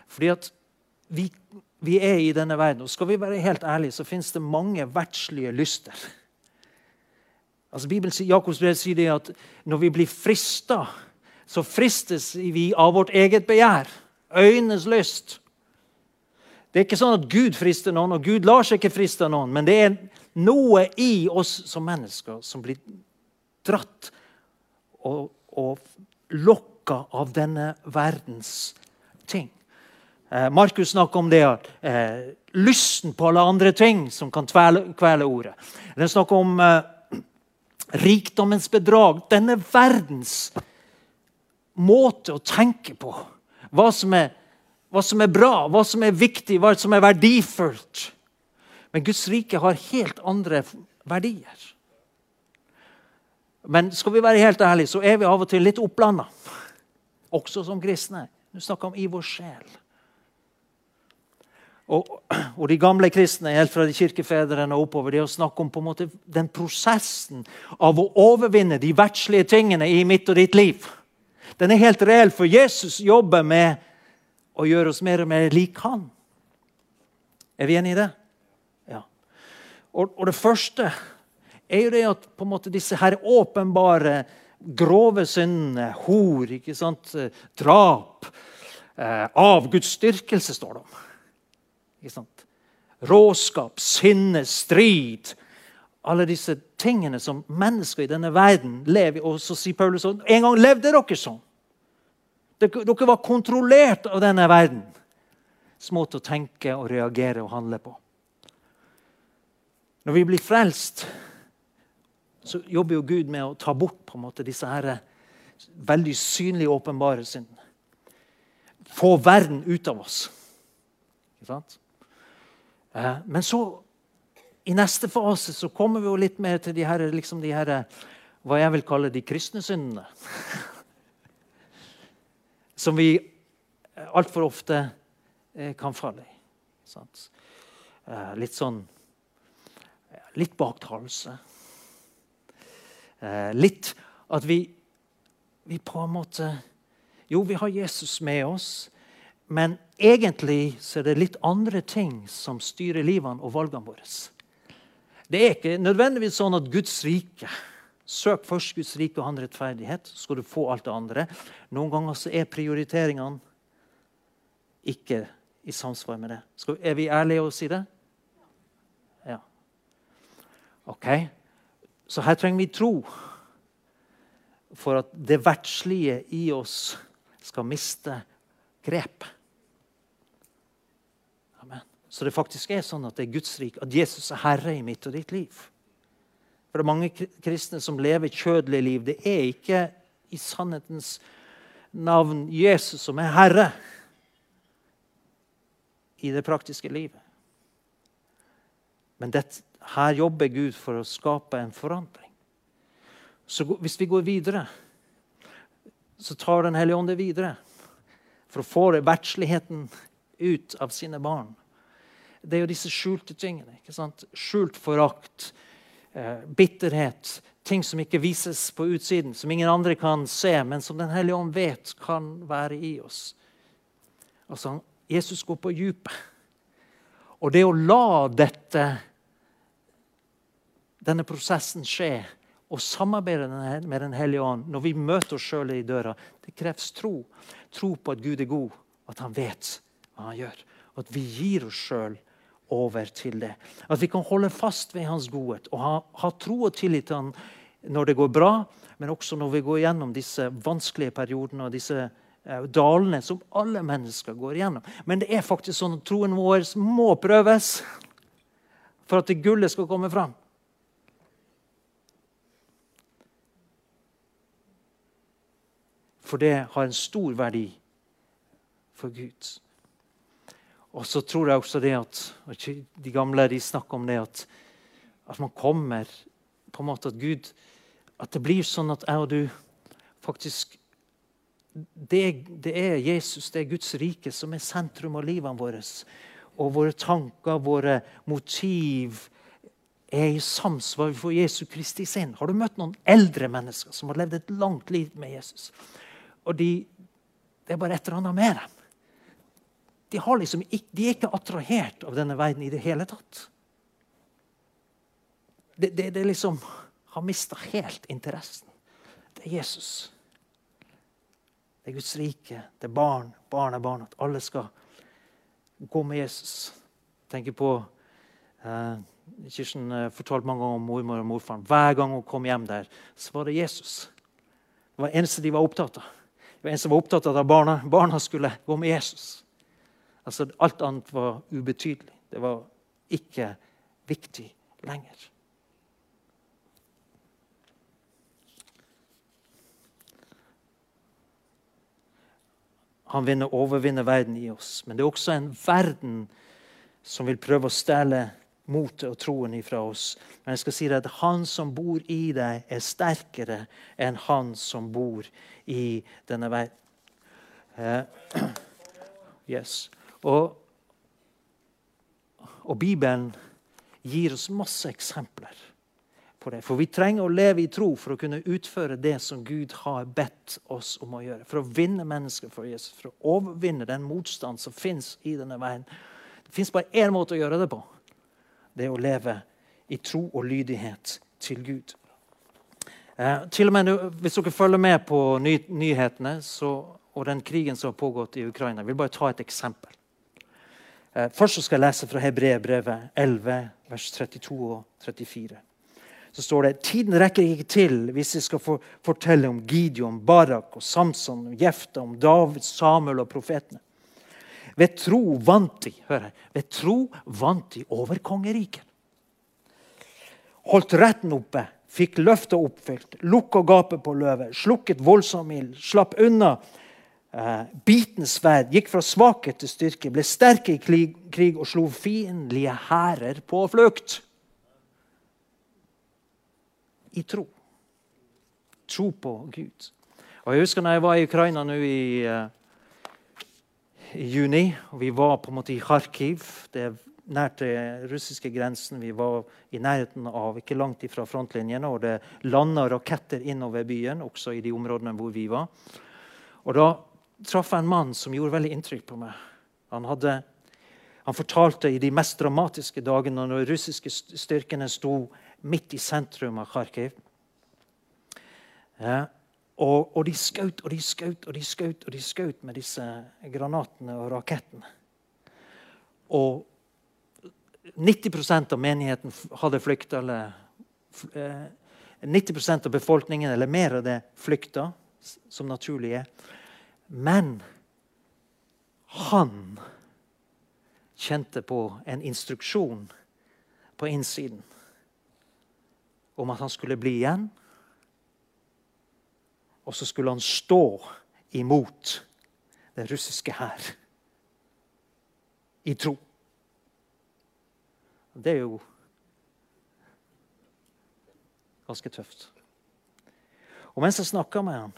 Fordi at vi, vi, er i denne verden. Og skal vi være helt ærlige, så fins det mange verdslige lyster. Altså Bibelen, Jakobs brev sier det at når vi blir frista, så fristes vi av vårt eget begjær. Øynenes lyst. Det er ikke sånn at Gud frister noen, og Gud lar seg ikke friste av noen. Men det er noe i oss som mennesker som blir dratt og, og lokka av denne verdens ting. Eh, Markus snakker om det at eh, lysten på alle andre ting som kan kvele, kvele ordet. Den snakker om eh, rikdommens bedrag. Denne verdens måte å tenke på. Hva som, er, hva som er bra, hva som er viktig, hva som er verdifullt. Men Guds rike har helt andre verdier. Men skal vi være helt ærlige, så er vi av og til litt opplanda. Også som kristne. Du snakker om i vår sjel. Og, og, de gamle kristne, helt fra de kirkefedrene og oppover, det å snakke om på en måte den prosessen av å overvinne de verdslige tingene i mitt og ditt liv. Den er helt reell, for Jesus jobber med å gjøre oss mer og mer lik han. Er vi enige i det? Ja. Og, og det første er jo det at på en måte disse her åpenbare, grove syndene, hor, ikke sant? drap, eh, avgudsdyrkelse, står det om. Ikke sant? Råskap, sinne, strid. Alle disse tingene som mennesker i denne verden lever i. Og så sier Paulus sånn En gang levde dere sånn. Dere var kontrollert av denne verden. Smått å tenke og reagere og handle på. Når vi blir frelst, så jobber jo Gud med å ta bort på en måte disse her veldig synlige, åpenbare syndene. Få verden ut av oss. Ikke sant? Eh, men så, i neste fase, så kommer vi jo litt mer til de her, liksom de her hva jeg vil kalle de kristne syndene. Som vi altfor ofte eh, kan falle i. Eh, litt sånn Litt baktalelse. Litt at vi, vi på en måte Jo, vi har Jesus med oss. Men egentlig så er det litt andre ting som styrer livene og valgene våre. Det er ikke nødvendigvis sånn at Guds rike Søk først Guds rike og hans rettferdighet, så skal du få alt det andre. Noen ganger så er prioriteringene ikke i samsvar med det. Skal, er vi ærlige og si det? Ja. OK. Så her trenger vi tro for at det verdslige i oss skal miste grep. Så det faktisk er sånn at det er Guds rik, at Jesus er herre i mitt og ditt liv. For det er mange kristne som lever kjødelige liv. Det er ikke i sannhetens navn Jesus som er herre i det praktiske livet. Men det, her jobber Gud for å skape en forandring. Så hvis vi går videre, så tar Den hellige ånd det videre. For å få verdsligheten ut av sine barn det er jo disse skjulte tingene. ikke sant? Skjult forakt, eh, bitterhet, ting som ikke vises på utsiden, som ingen andre kan se, men som Den hellige ånd vet kan være i oss. Altså, Jesus går på dypet. Og det å la dette, denne prosessen skje, og samarbeide med Den hellige ånd når vi møter oss sjøl i døra, det kreves tro. Tro på at Gud er god, at han vet hva han gjør. Og at vi gir oss sjøl over til det. At vi kan holde fast ved hans godhet og ha, ha tro og tillit til han når det går bra, men også når vi går gjennom disse vanskelige periodene og disse eh, dalene som alle mennesker går gjennom. Men det er faktisk sånn at troen vår må prøves for at det gullet skal komme fram. For det har en stor verdi for Gud. Og så tror jeg også det at De gamle de snakker om det at, at man kommer på en måte At Gud At det blir sånn at jeg og du faktisk det, det, er Jesus, det er Guds rike, som er sentrum av livene våre. Og våre tanker, våre motiv, er i samsvar for Jesu Kristi sinn. Har du møtt noen eldre mennesker som har levd et langt liv med Jesus? Og de, det er bare et eller annet med dem de, liksom, de, er ikke attrahert av denne verden i det hele tatt. Det, det, det liksom har mista helt interessen. Det er Jesus. Det er Guds rike. Det er barn, barn er barn. At alle skal gå med Jesus. Tenker på eh, Kirsten eh, fortalte mange ganger om mormor og morfaren. Hver gang hun kom hjem der, så var det Jesus. Det var eneste de var opptatt av. Det var eneste som var opptatt av at barna, barna skulle gå med Jesus. Altså, alt annet var ubetydelig. Det var ikke viktig lenger. Han vinner, overvinner verden i oss. Men det er også en verden som vil prøve å stjele motet og troen ifra oss. Men jeg skal si deg at han som bor i deg, er sterkere enn han som bor i denne verden. Uh, yes. Og, og Bibelen gir oss masse eksempler på det. For vi trenger å leve i tro for å kunne utføre det som Gud har bedt oss om å gjøre. For å vinne mennesker for Jesus, for å overvinne den motstand som fins i denne veien. Det fins bare én måte å gjøre det på. Det er å leve i tro og lydighet til Gud. Eh, til og med Hvis dere følger med på ny nyhetene så, og den krigen som har pågått i Ukraina Jeg vil bare ta et eksempel. Eh, først skal jeg lese fra Hebreerbrevet 11, vers 32 og 34 så står det tiden rekker ikke til hvis jeg skal for, fortelle om Gideon, Barak og Samson, og Jefta, om David, Samuel og profetene. Ved tro vant de hør her, ved tro vant de over kongeriket. Holdt retten oppe, fikk løftet oppfylt, lukka gapet på løvet, slukket voldsom ild, slapp unna eh, bitende sverd, gikk fra svakhet til styrke, ble sterke i krig, krig og slo fiendtlige hærer på flukt i tro. Tro på Gud. Og Jeg husker når jeg var i Ukraina nå i, uh, i juni. og Vi var på en måte i Kharkiv. Det er nær til russiske grensen. Vi var i nærheten av, ikke langt ifra frontlinjene. Og det landa raketter innover byen, også i de områdene hvor vi var. Og Da traff jeg en mann som gjorde veldig inntrykk på meg. Han, hadde, han fortalte i de mest dramatiske dagene når de russiske styrkene sto midt i sentrum av Kharkiv. Ja, og, og, de skjøt og de skjøt og de skjøt og de skjøt med disse granatene og rakettene. Og 90% av menigheten hadde flykta. Eller 90 eh, av befolkningen eller mer av det flykta, som naturlig er. Men han kjente på en instruksjon på innsiden om at han skulle bli igjen. Og så skulle han stå imot den russiske hær i tro. Det er jo ganske tøft. Og Mens jeg snakka med han,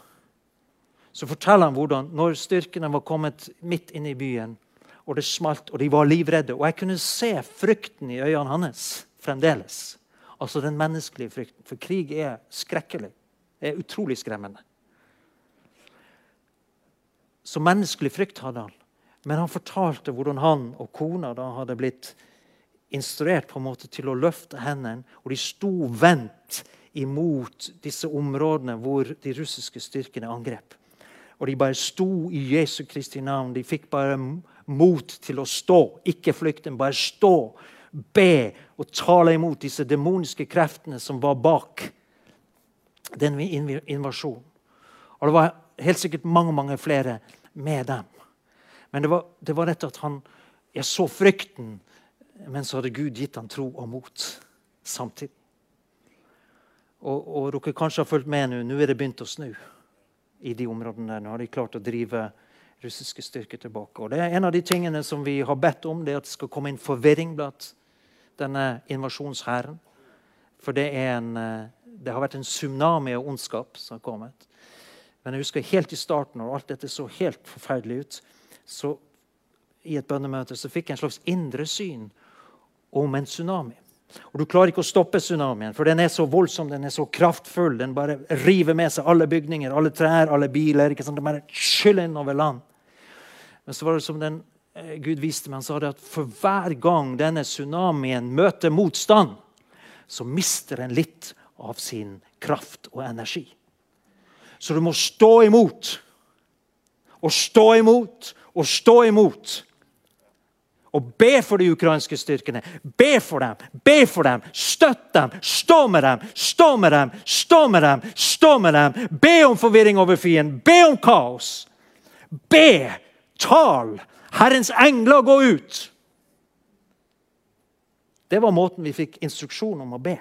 så forteller han hvordan når styrkene var kommet midt inn i byen, og det smalt, og de var livredde Og jeg kunne se frykten i øynene hans fremdeles. Altså den menneskelige frykten. For krig er skrekkelig. Det er utrolig skremmende. Så menneskelig frykt hadde han. Men han fortalte hvordan han og kona da hadde blitt instruert på en måte til å løfte hendene, og de sto vendt imot disse områdene hvor de russiske styrkene angrep. Og de bare sto i Jesu Kristi navn. De fikk bare mot til å stå, ikke flykte, bare stå be og tale imot disse demoniske kreftene som var bak den invasjonen. Og det var helt sikkert mange mange flere med dem. Men det var, det var dette at han Jeg så frykten, men så hadde Gud gitt ham tro og mot samtidig. Og, og dere kanskje har fulgt med nå. Nå er det begynt å snu i de områdene. der. Nå har de klart å drive russiske styrker tilbake. Og det er En av de tingene som vi har bedt om, det er at det skal komme inn forvirring blant denne invasjonshæren. For det, en, eh, det, har vært en tsunami av ondskap som har kommet. Men jeg husker helt i starten, når alt dette så helt forferdelig ut, så i et bønnemøte så fikk jeg en slags indre syn om en tsunami. Og Du klarer ikke å stoppe tsunamien, for den er så voldsom, den er så kraftfull. Den bare river med seg alle bygninger, alle trær, alle biler. ikke sant? Den bare skyller inn over land. Men så var det som den Gud viste meg, han sa det at for hver gang denne tsunamien møter motstand, så mister den litt av sin kraft og energi. Så du må stå imot og stå imot og stå imot. Og be for de ukrainske styrkene. Be for dem, be for dem, støtt dem, stå med dem, stå med dem, stå med dem. stå med dem. Be om forvirring over fienden, be om kaos. Be, tal. Herrens engler gå ut. Det var måten vi fikk instruksjon om å be.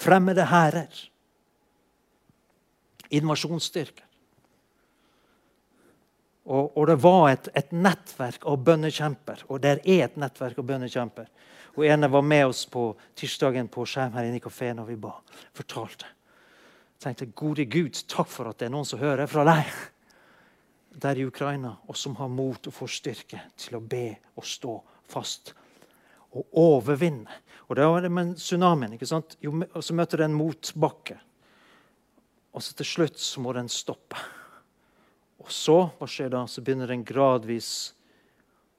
Fremmede hærer. Invasjonsstyrker. Og, og, det var et, et, nettverk av bønnekjemper, og det er et nettverk av bønnekjemper. Og ene var med oss på tirsdagen på skjerm her inne i kafeen når vi ba. Fortalte. Jeg tenkte, Gode Gud, takk for at det er noen som hører fra deg der i Ukraina, og som har mot og får styrke til å be og stå fast og overvinne. Og det var det med tsunamien. ikke sant? Jo, og så møter det en motbakke. Og så til slutt så må den stoppe. Og så hva skjer da? Så begynner den gradvis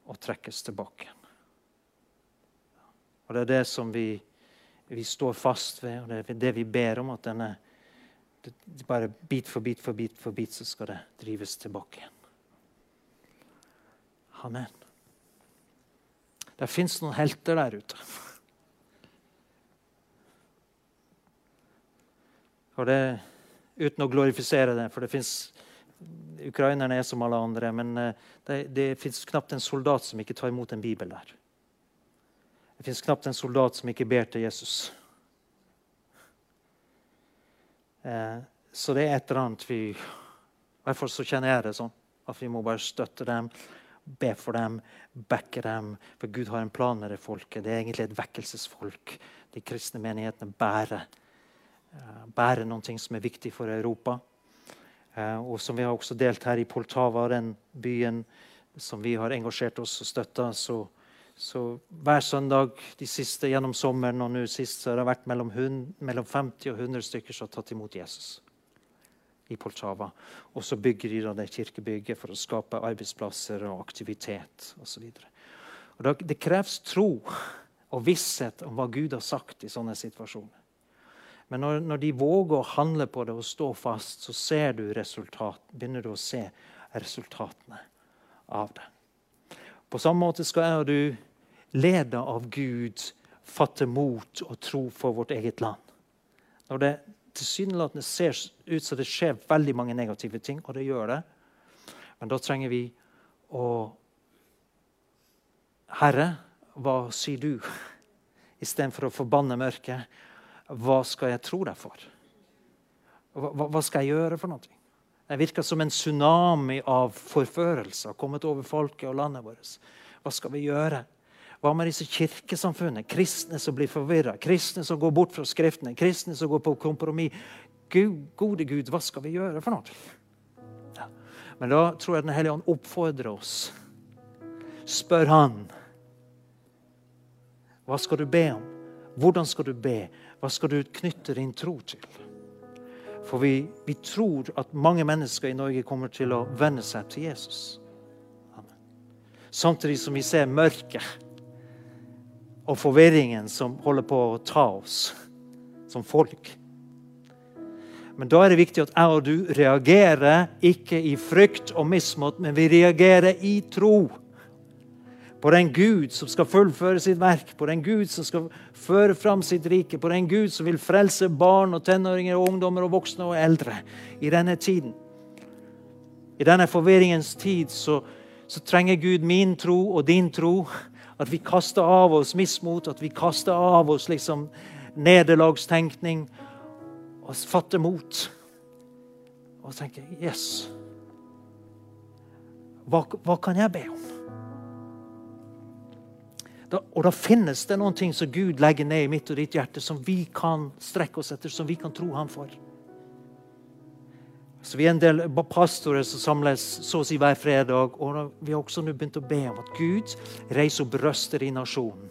å trekkes tilbake. Og Det er det som vi, vi står fast ved, og det er det vi ber om. at denne, bare Bit for bit for bit for bit så skal det drives tilbake igjen. Amen. Det fins noen helter der ute. Og det, Uten å glorifisere det, for det fins Ukrainerne er som alle andre, men eh, det, det fins knapt en soldat som ikke tar imot en bibel der. Det fins knapt en soldat som ikke ber til Jesus. Eh, så det er et eller annet vi I hvert fall så kjenner jeg det sånn. At vi må bare støtte dem, be for dem, backe dem. For Gud har en plan med det folket. Det er egentlig et vekkelsesfolk. De kristne menighetene bærer, eh, bærer noe som er viktig for Europa. Eh, og som vi har også delt her i Poltava, den byen som vi har engasjert oss og støtta. Så, så, hver søndag de siste gjennom sommeren og nå sist så har det vært mellom, 100, mellom 50 og 100 stykker som har tatt imot Jesus i Poltava. Og så bygger de det kirkebygget for å skape arbeidsplasser og aktivitet osv. Det kreves tro og visshet om hva Gud har sagt i sånne situasjoner. Men når, når, de våger å handle på det og stå fast, så ser du resultat, begynner du å se resultatene av det. På samme måte skal jeg og du, lede av Gud, fatte mot og tro for vårt eget land. Når det tilsynelatende ser ut som det skjer veldig mange negative ting, og det gjør det, men da trenger vi å Herre, hva sier du? Istedenfor å forbanne mørket hva skal jeg tro deg for? Hva, hva skal jeg gjøre for noe? Det virker som en tsunami av forførelser kommet over folket og landet vårt. Hva skal vi gjøre? Hva med disse kirkesamfunnene? Kristne som blir forvirra, kristne som går bort fra Skriftene, kristne som går på kompromiss. Gud, gode Gud, hva skal vi gjøre for noe? Ja. Men da tror jeg Den hellige ånd oppfordrer oss. Spør Han. Hva skal du be om? Hvordan skal du be? Hva skal du knytte din tro til? For vi, vi, tror at mange mennesker i Norge kommer til å venne seg til Jesus. Amen. Samtidig som vi ser mørket og forvirringen som holder på å ta oss som folk. Men da er det viktig at jeg og du reagerer ikke i frykt og mismot, men vi reagerer i tro på den Gud som skal fullføre sitt verk, på den Gud som skal føre fram sitt rike, på den Gud som vil frelse barn og tenåringer, og ungdommer og voksne og eldre i denne tiden. I denne forvirringens tid så, så trenger Gud min tro og din tro. At vi kaster av oss mismot, at vi kaster av oss liksom nederlagstenkning og fatter mot. Og tenker Yes. Hva, hva kan jeg be om? Da, og da finnes det noen ting som Gud legger ned i mitt og ditt hjerte, som vi kan strekke oss etter, som vi kan tro ham for. Så Vi er en del pastorer som samles så å si hver fredag. og Vi har også nå begynt å be om at Gud reiser opp røster i nasjonen.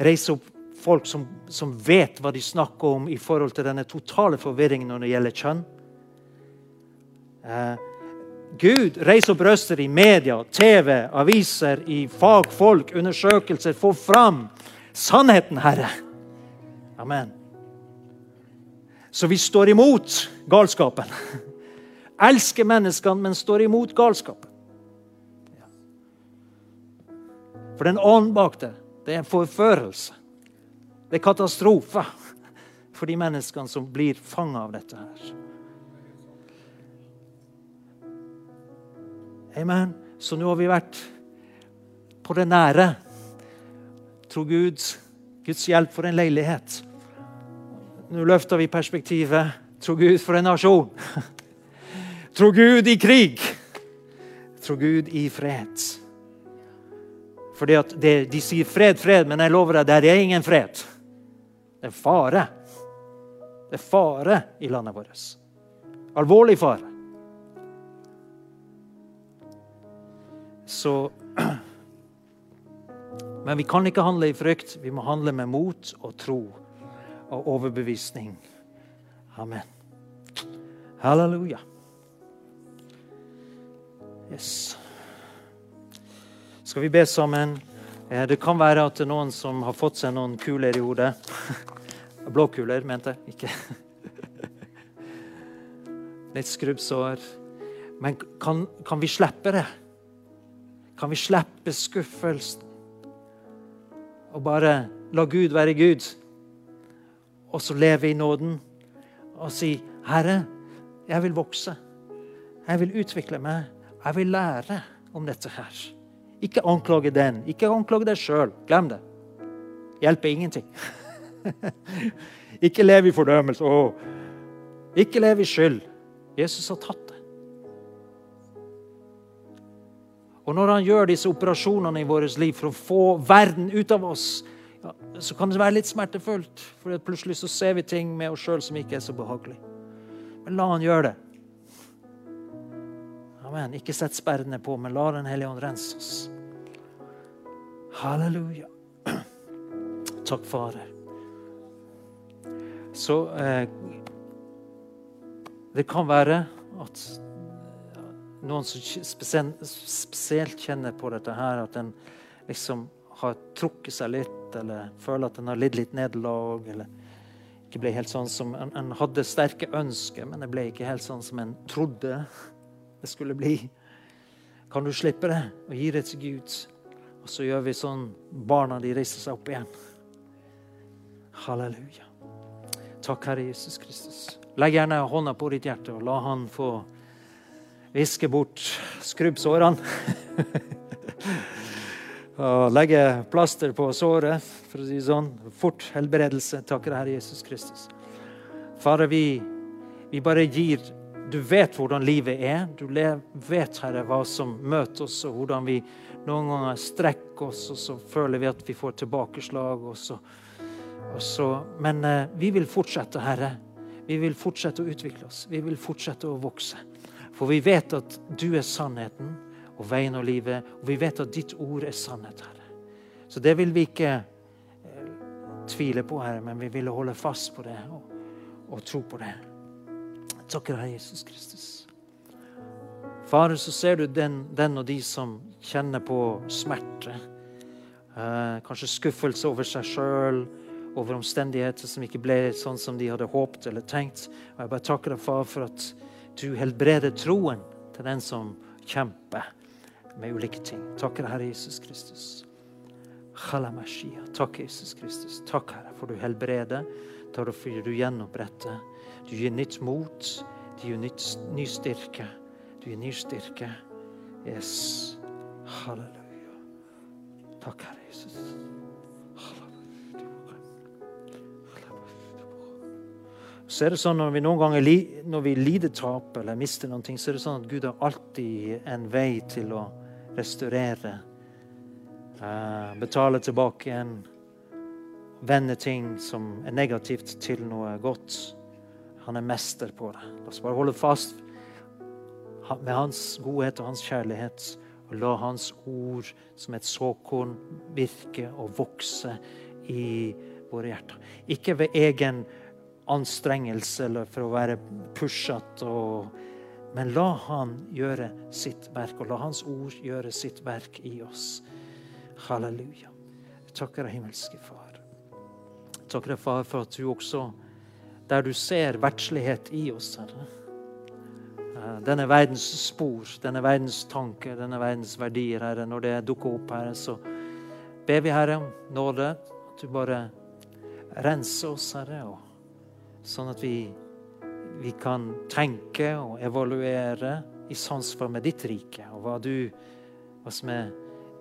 Reiser opp folk som, som, vet hva de snakker om i forhold til denne totale forvirringen når det gjelder kjønn. Eh, Gud, reiser opp røster i media, TV, aviser, i fagfolk, undersøkelser. Få fram sannheten, Herre. Amen. Så vi står imot galskapen. Elsker menneskene, men står imot galskapen. For den ånd bak det, det er en forførelse. Det er katastrofe for de menneskene som blir fanga av dette her. Amen. Så nå har vi vært på det nære. Tro Gud, Guds hjelp for en leilighet. Nå løfter vi perspektivet. Tro Gud for en nasjon. Tro Gud i krig. Tro Gud i fred. Fordi De sier fred, fred, men jeg lover deg, der er ingen fred. Det er fare. Det er fare i landet vårt. Alvorlig fare. Så Men vi kan ikke handle i frykt. Vi må handle med mot og tro og overbevisning. Amen. Halleluja. Yes. Skal vi be sammen? Eh, det kan være at det er noen som har fått seg noen kuler i hodet. Blåkuler, mente jeg. Ikke Litt skrubbsår. Men kan, kan vi slippe det? Kan vi slippe skuffelsen og bare la Gud være Gud? Og så leve i nåden og si, 'Herre, jeg vil vokse. Jeg vil utvikle meg. Jeg vil lære om dette her.' Ikke anklage den. Ikke anklage deg sjøl. Glem det. Hjelper ingenting. ikke lev i fordømmelse. Ikke lev i skyld. Jesus har tatt det. Og når han gjør disse operasjonene i vårt liv for å få verden ut av oss, ja, så kan det være litt smertefullt. For plutselig så ser vi ting med oss sjøl som ikke er så behagelig. Men la han gjøre det. Amen. Ikke sett sperrene på, men la Den hellige ånd rense oss. Halleluja. Takk, Fader. Så eh, Det kan være at noen som spesielt kjenner på dette her, at en liksom har trukket seg litt, eller føler at en har lidd litt nederlag, eller ikke ble helt sånn som en, en hadde sterke ønsker, men det ble ikke helt sånn som en trodde det skulle bli. Kan du slippe det og gi det til Gud? Og så gjør vi sånn barna de reiser seg opp igjen. Halleluja. Takk, Herre Jesus Kristus. Legg gjerne hånda på ditt hjerte og la Han få viske bort skrubbsårene. og legge plaster på såret, for å si det sånn. Fort helbredelse. Takk, Herre Jesus Kristus. Far, vi, vi bare gir Du vet hvordan livet er. Du vet, Herre, hva som møter oss, og hvordan vi noen ganger strekker oss, og så føler vi at vi får tilbakeslag. Og så, og så. Men eh, vi vil fortsette, Herre. Vi vil fortsette å utvikle oss. Vi vil fortsette å vokse. For vi vet at du er sannheten og veien og livet, og vi vet at ditt ord er sannhet, Herre. Så det vil vi ikke eh, tvile på, Herre, men vi vil holde fast på det og, og tro på det. Takker deg, Jesus Kristus. Far, så ser du den, den, og de som kjenner på smerte. Eh, kanskje skuffelse over seg sjøl, over omstendigheter som ikke ble sånn som de hadde håpet eller tenkt. Og Jeg bare takker deg, far, for at du helbreder troen til den som kjemper med ulike ting. Takker Herre Jesus Kristus. Takk, Jesus Kristus. Takk, Herre, for du helbreder. Takk for du gjenoppretter. Du gir nytt mot. Du gir nytt, ny styrke. Du gir ny styrke. Yes. Halleluja. Takk, Herre Jesus. så er det sånn når vi noen ganger når vi lider tap eller mister noen ting, så er det sånn at Gud har alltid en vei til å restaurere. Uh, betale tilbake igjen. Vende ting som er negativt, til noe godt. Han er mester på det. La oss bare holde fast med hans godhet og hans kjærlighet. Og la hans ord som et såkorn virke og vokse i våre hjerter. Ikke ved egen anstrengelse eller for å være pushete. Men la Han gjøre sitt verk, og la Hans ord gjøre sitt verk i oss. Halleluja. Jeg takker deg, himmelske Far. Jeg takker deg, Far, for at du også, der du ser verdslighet i oss, Herre eh, denne verdens spor, denne verdens tanker, denne verdens verdier, Herre, når det dukker opp, Herre, så, ber vi, Herre, om nåde. At du bare renser oss, Herre, og sånn at vi, vi kan tenke og evaluere i samsvar med ditt rike, og hva, du, hva som er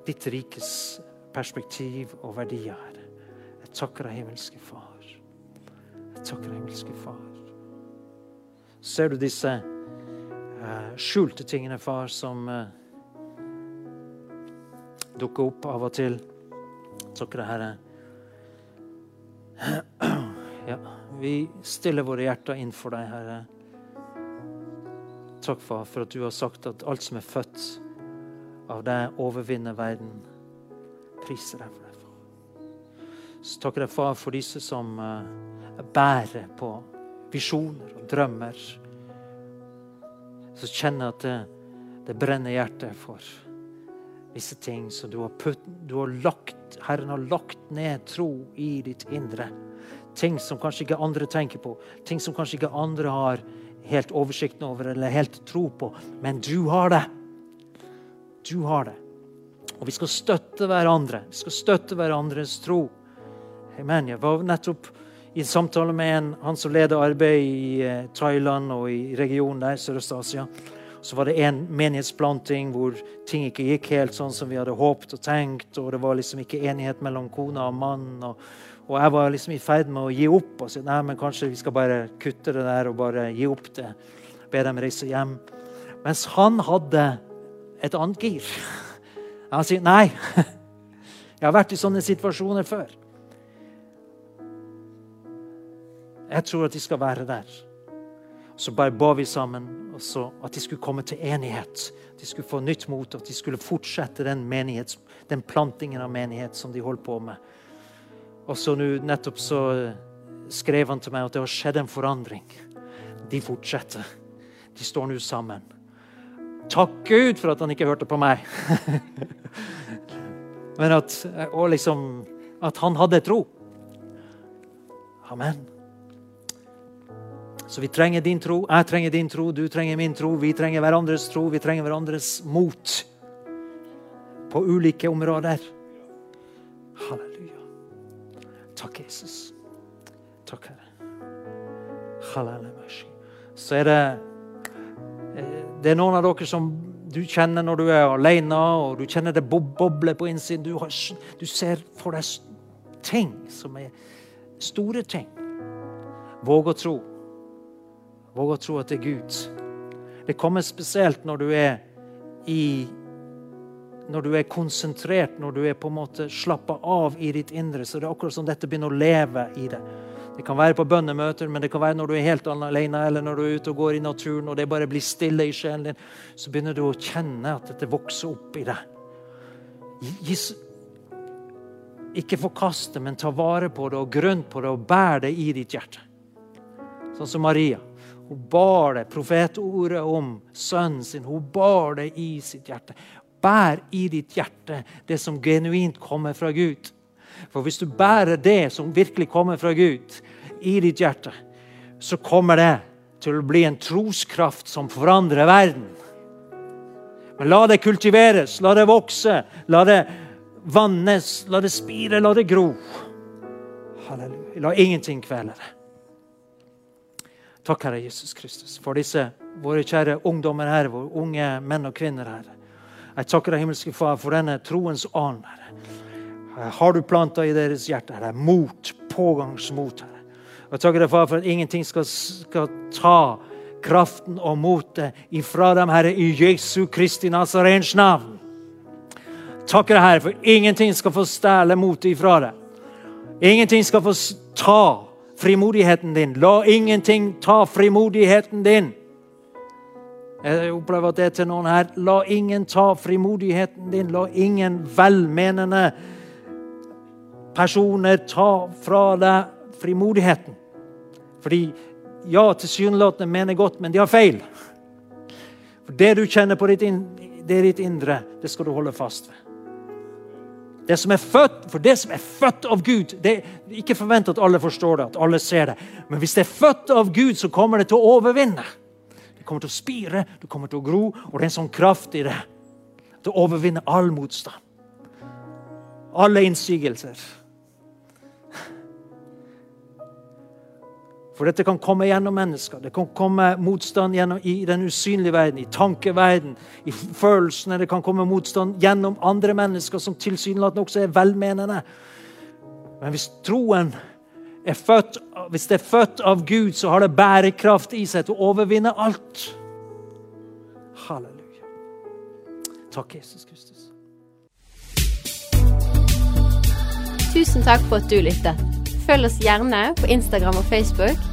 ditt rikes perspektiv og verdier, Herre. Jeg takker deg, himmelske Far. Takker deg, himmelske Far. Ser du disse uh, skjulte tingene, far, som uh, dukker opp av og til? Takker deg, Herre. Ja, vi stiller våre hjerter inn for deg, Herre. Takk, far, for at du har sagt at alt som er født av deg, overvinner verden. Priser deg for det, far. Så takker jeg, far, for disse som uh, bærer på visjoner og drømmer. Så kjenner jeg at det, det brenner hjertet for visse ting som du har, putt, du har lagt Herren har lagt ned tro i ditt indre. Ting som kanskje ikke andre tenker på, ting som kanskje ikke andre har helt oversikten over eller helt tro på. Men du har det. Du har det. Og vi skal støtte hverandre. Vi skal støtte hverandres tro. Amen. Jeg var nettopp i samtale med en, han som leder arbeid i eh, Thailand og i regionen der, Sørøst-Asia. Så var det en menighetsplanting hvor ting ikke gikk helt sånn som vi hadde håpet og tenkt. og Det var liksom ikke enighet mellom kona og mannen. Og, og jeg var liksom i ferd med å gi opp og si nei, men kanskje vi skal bare kutte det der og bare gi opp det. Be dem reise hjem. Mens han hadde et annet gir. Han sier nei. Jeg har vært i sånne situasjoner før. Jeg tror at de skal være der. Så bare ba vi sammen at de skulle komme til enighet. De skulle få nytt mot, at de skulle fortsette den, menighet, den plantingen av menighet som de holdt på med. Og så nå nettopp så skrev han til meg at det har skjedd en forandring. De fortsetter. De står nå sammen. Takk Gud for at han ikke hørte på meg. Men at, og liksom, at han hadde tro. Amen. Så vi trenger din tro, jeg trenger din tro, du trenger min tro. Vi trenger hverandres tro, vi trenger hverandres mot. På ulike områder. Halleluja. Takk, Jesus. Takk, Herre. Halleluja. Så er det eh, Det er noen av dere som du kjenner når du er alene, og du kjenner det bobler på innsiden. Du, har, du ser for deg ting som er store ting. Våg å tro. Våg å tro at det er Gud. Det kommer spesielt når du er i Når du er konsentrert, når du er på en måte slappa av i ditt indre. Så det er akkurat som dette begynner å leve i det. Det kan være på bønnemøter, men det kan være når du er helt alene, eller når du er ute og går i naturen og det bare blir stille i sjelen din. Så begynner du å kjenne at dette vokser opp i deg. Ikke forkast det, men ta vare på det og grunn på det og bær det i ditt hjerte. Sånn som Maria. Hun bar det, profetordet om sønnen sin. Hun bar det i sitt hjerte. Bær i ditt hjerte det som genuint kommer fra Gud. For hvis du bærer det som virkelig kommer fra Gud, i ditt hjerte, så kommer det til å bli en troskraft som forandrer verden. Men la det kultiveres, la det vokse, la det vannes, la det spire, la det gro. Halleluja. La ingenting kvele det. Takk, Herre Jesus Kristus, for disse våre kjære ungdommer her, våre unge menn og kvinner her. Jeg takker deg, himmelske Far, for denne troens ånd, Herre. Har du planta i deres hjerte, Herre, mot, pågangsmot, Herre. Jeg takker deg, Far, for at ingenting skal, skal ta kraften og motet ifra dem, Herre, i Jesu Kristi Nazarens navn. Takker deg, Herre, for ingenting skal få stjele motet ifra deg. Ingenting skal få ta frimodigheten din. La ingenting ta frimodigheten din. Jeg opplever det til noen her. La ingen ta frimodigheten din. La ingen velmenende personer ta fra deg frimodigheten. Fordi ja, tilsynelatende mener godt, men de har feil. For Det du kjenner på ditt, det ditt indre, det skal du holde fast ved. Det som er født, for det som er født av Gud det er Ikke forvent at alle forstår det, at alle ser det. Men hvis det er født av Gud, så kommer det til å overvinne. Det kommer til å spire, det kommer til å gro, og det er en sånn kraft i det. Til å overvinne all motstand. alle innsigelser. For dette kan komme gjennom mennesker. Det kan komme motstand gjennom, i den usynlige verden, i tankeverden, i følelsene. Det kan komme motstand gjennom andre mennesker som tilsynelatende også er velmenende. Men hvis troen er født, hvis det er født av Gud, så har det bærekraft i seg til å overvinne alt. Halleluja. Takk, Jesus Kristus. Tusen takk for at du lyttet. Følg oss gjerne på Instagram og Facebook,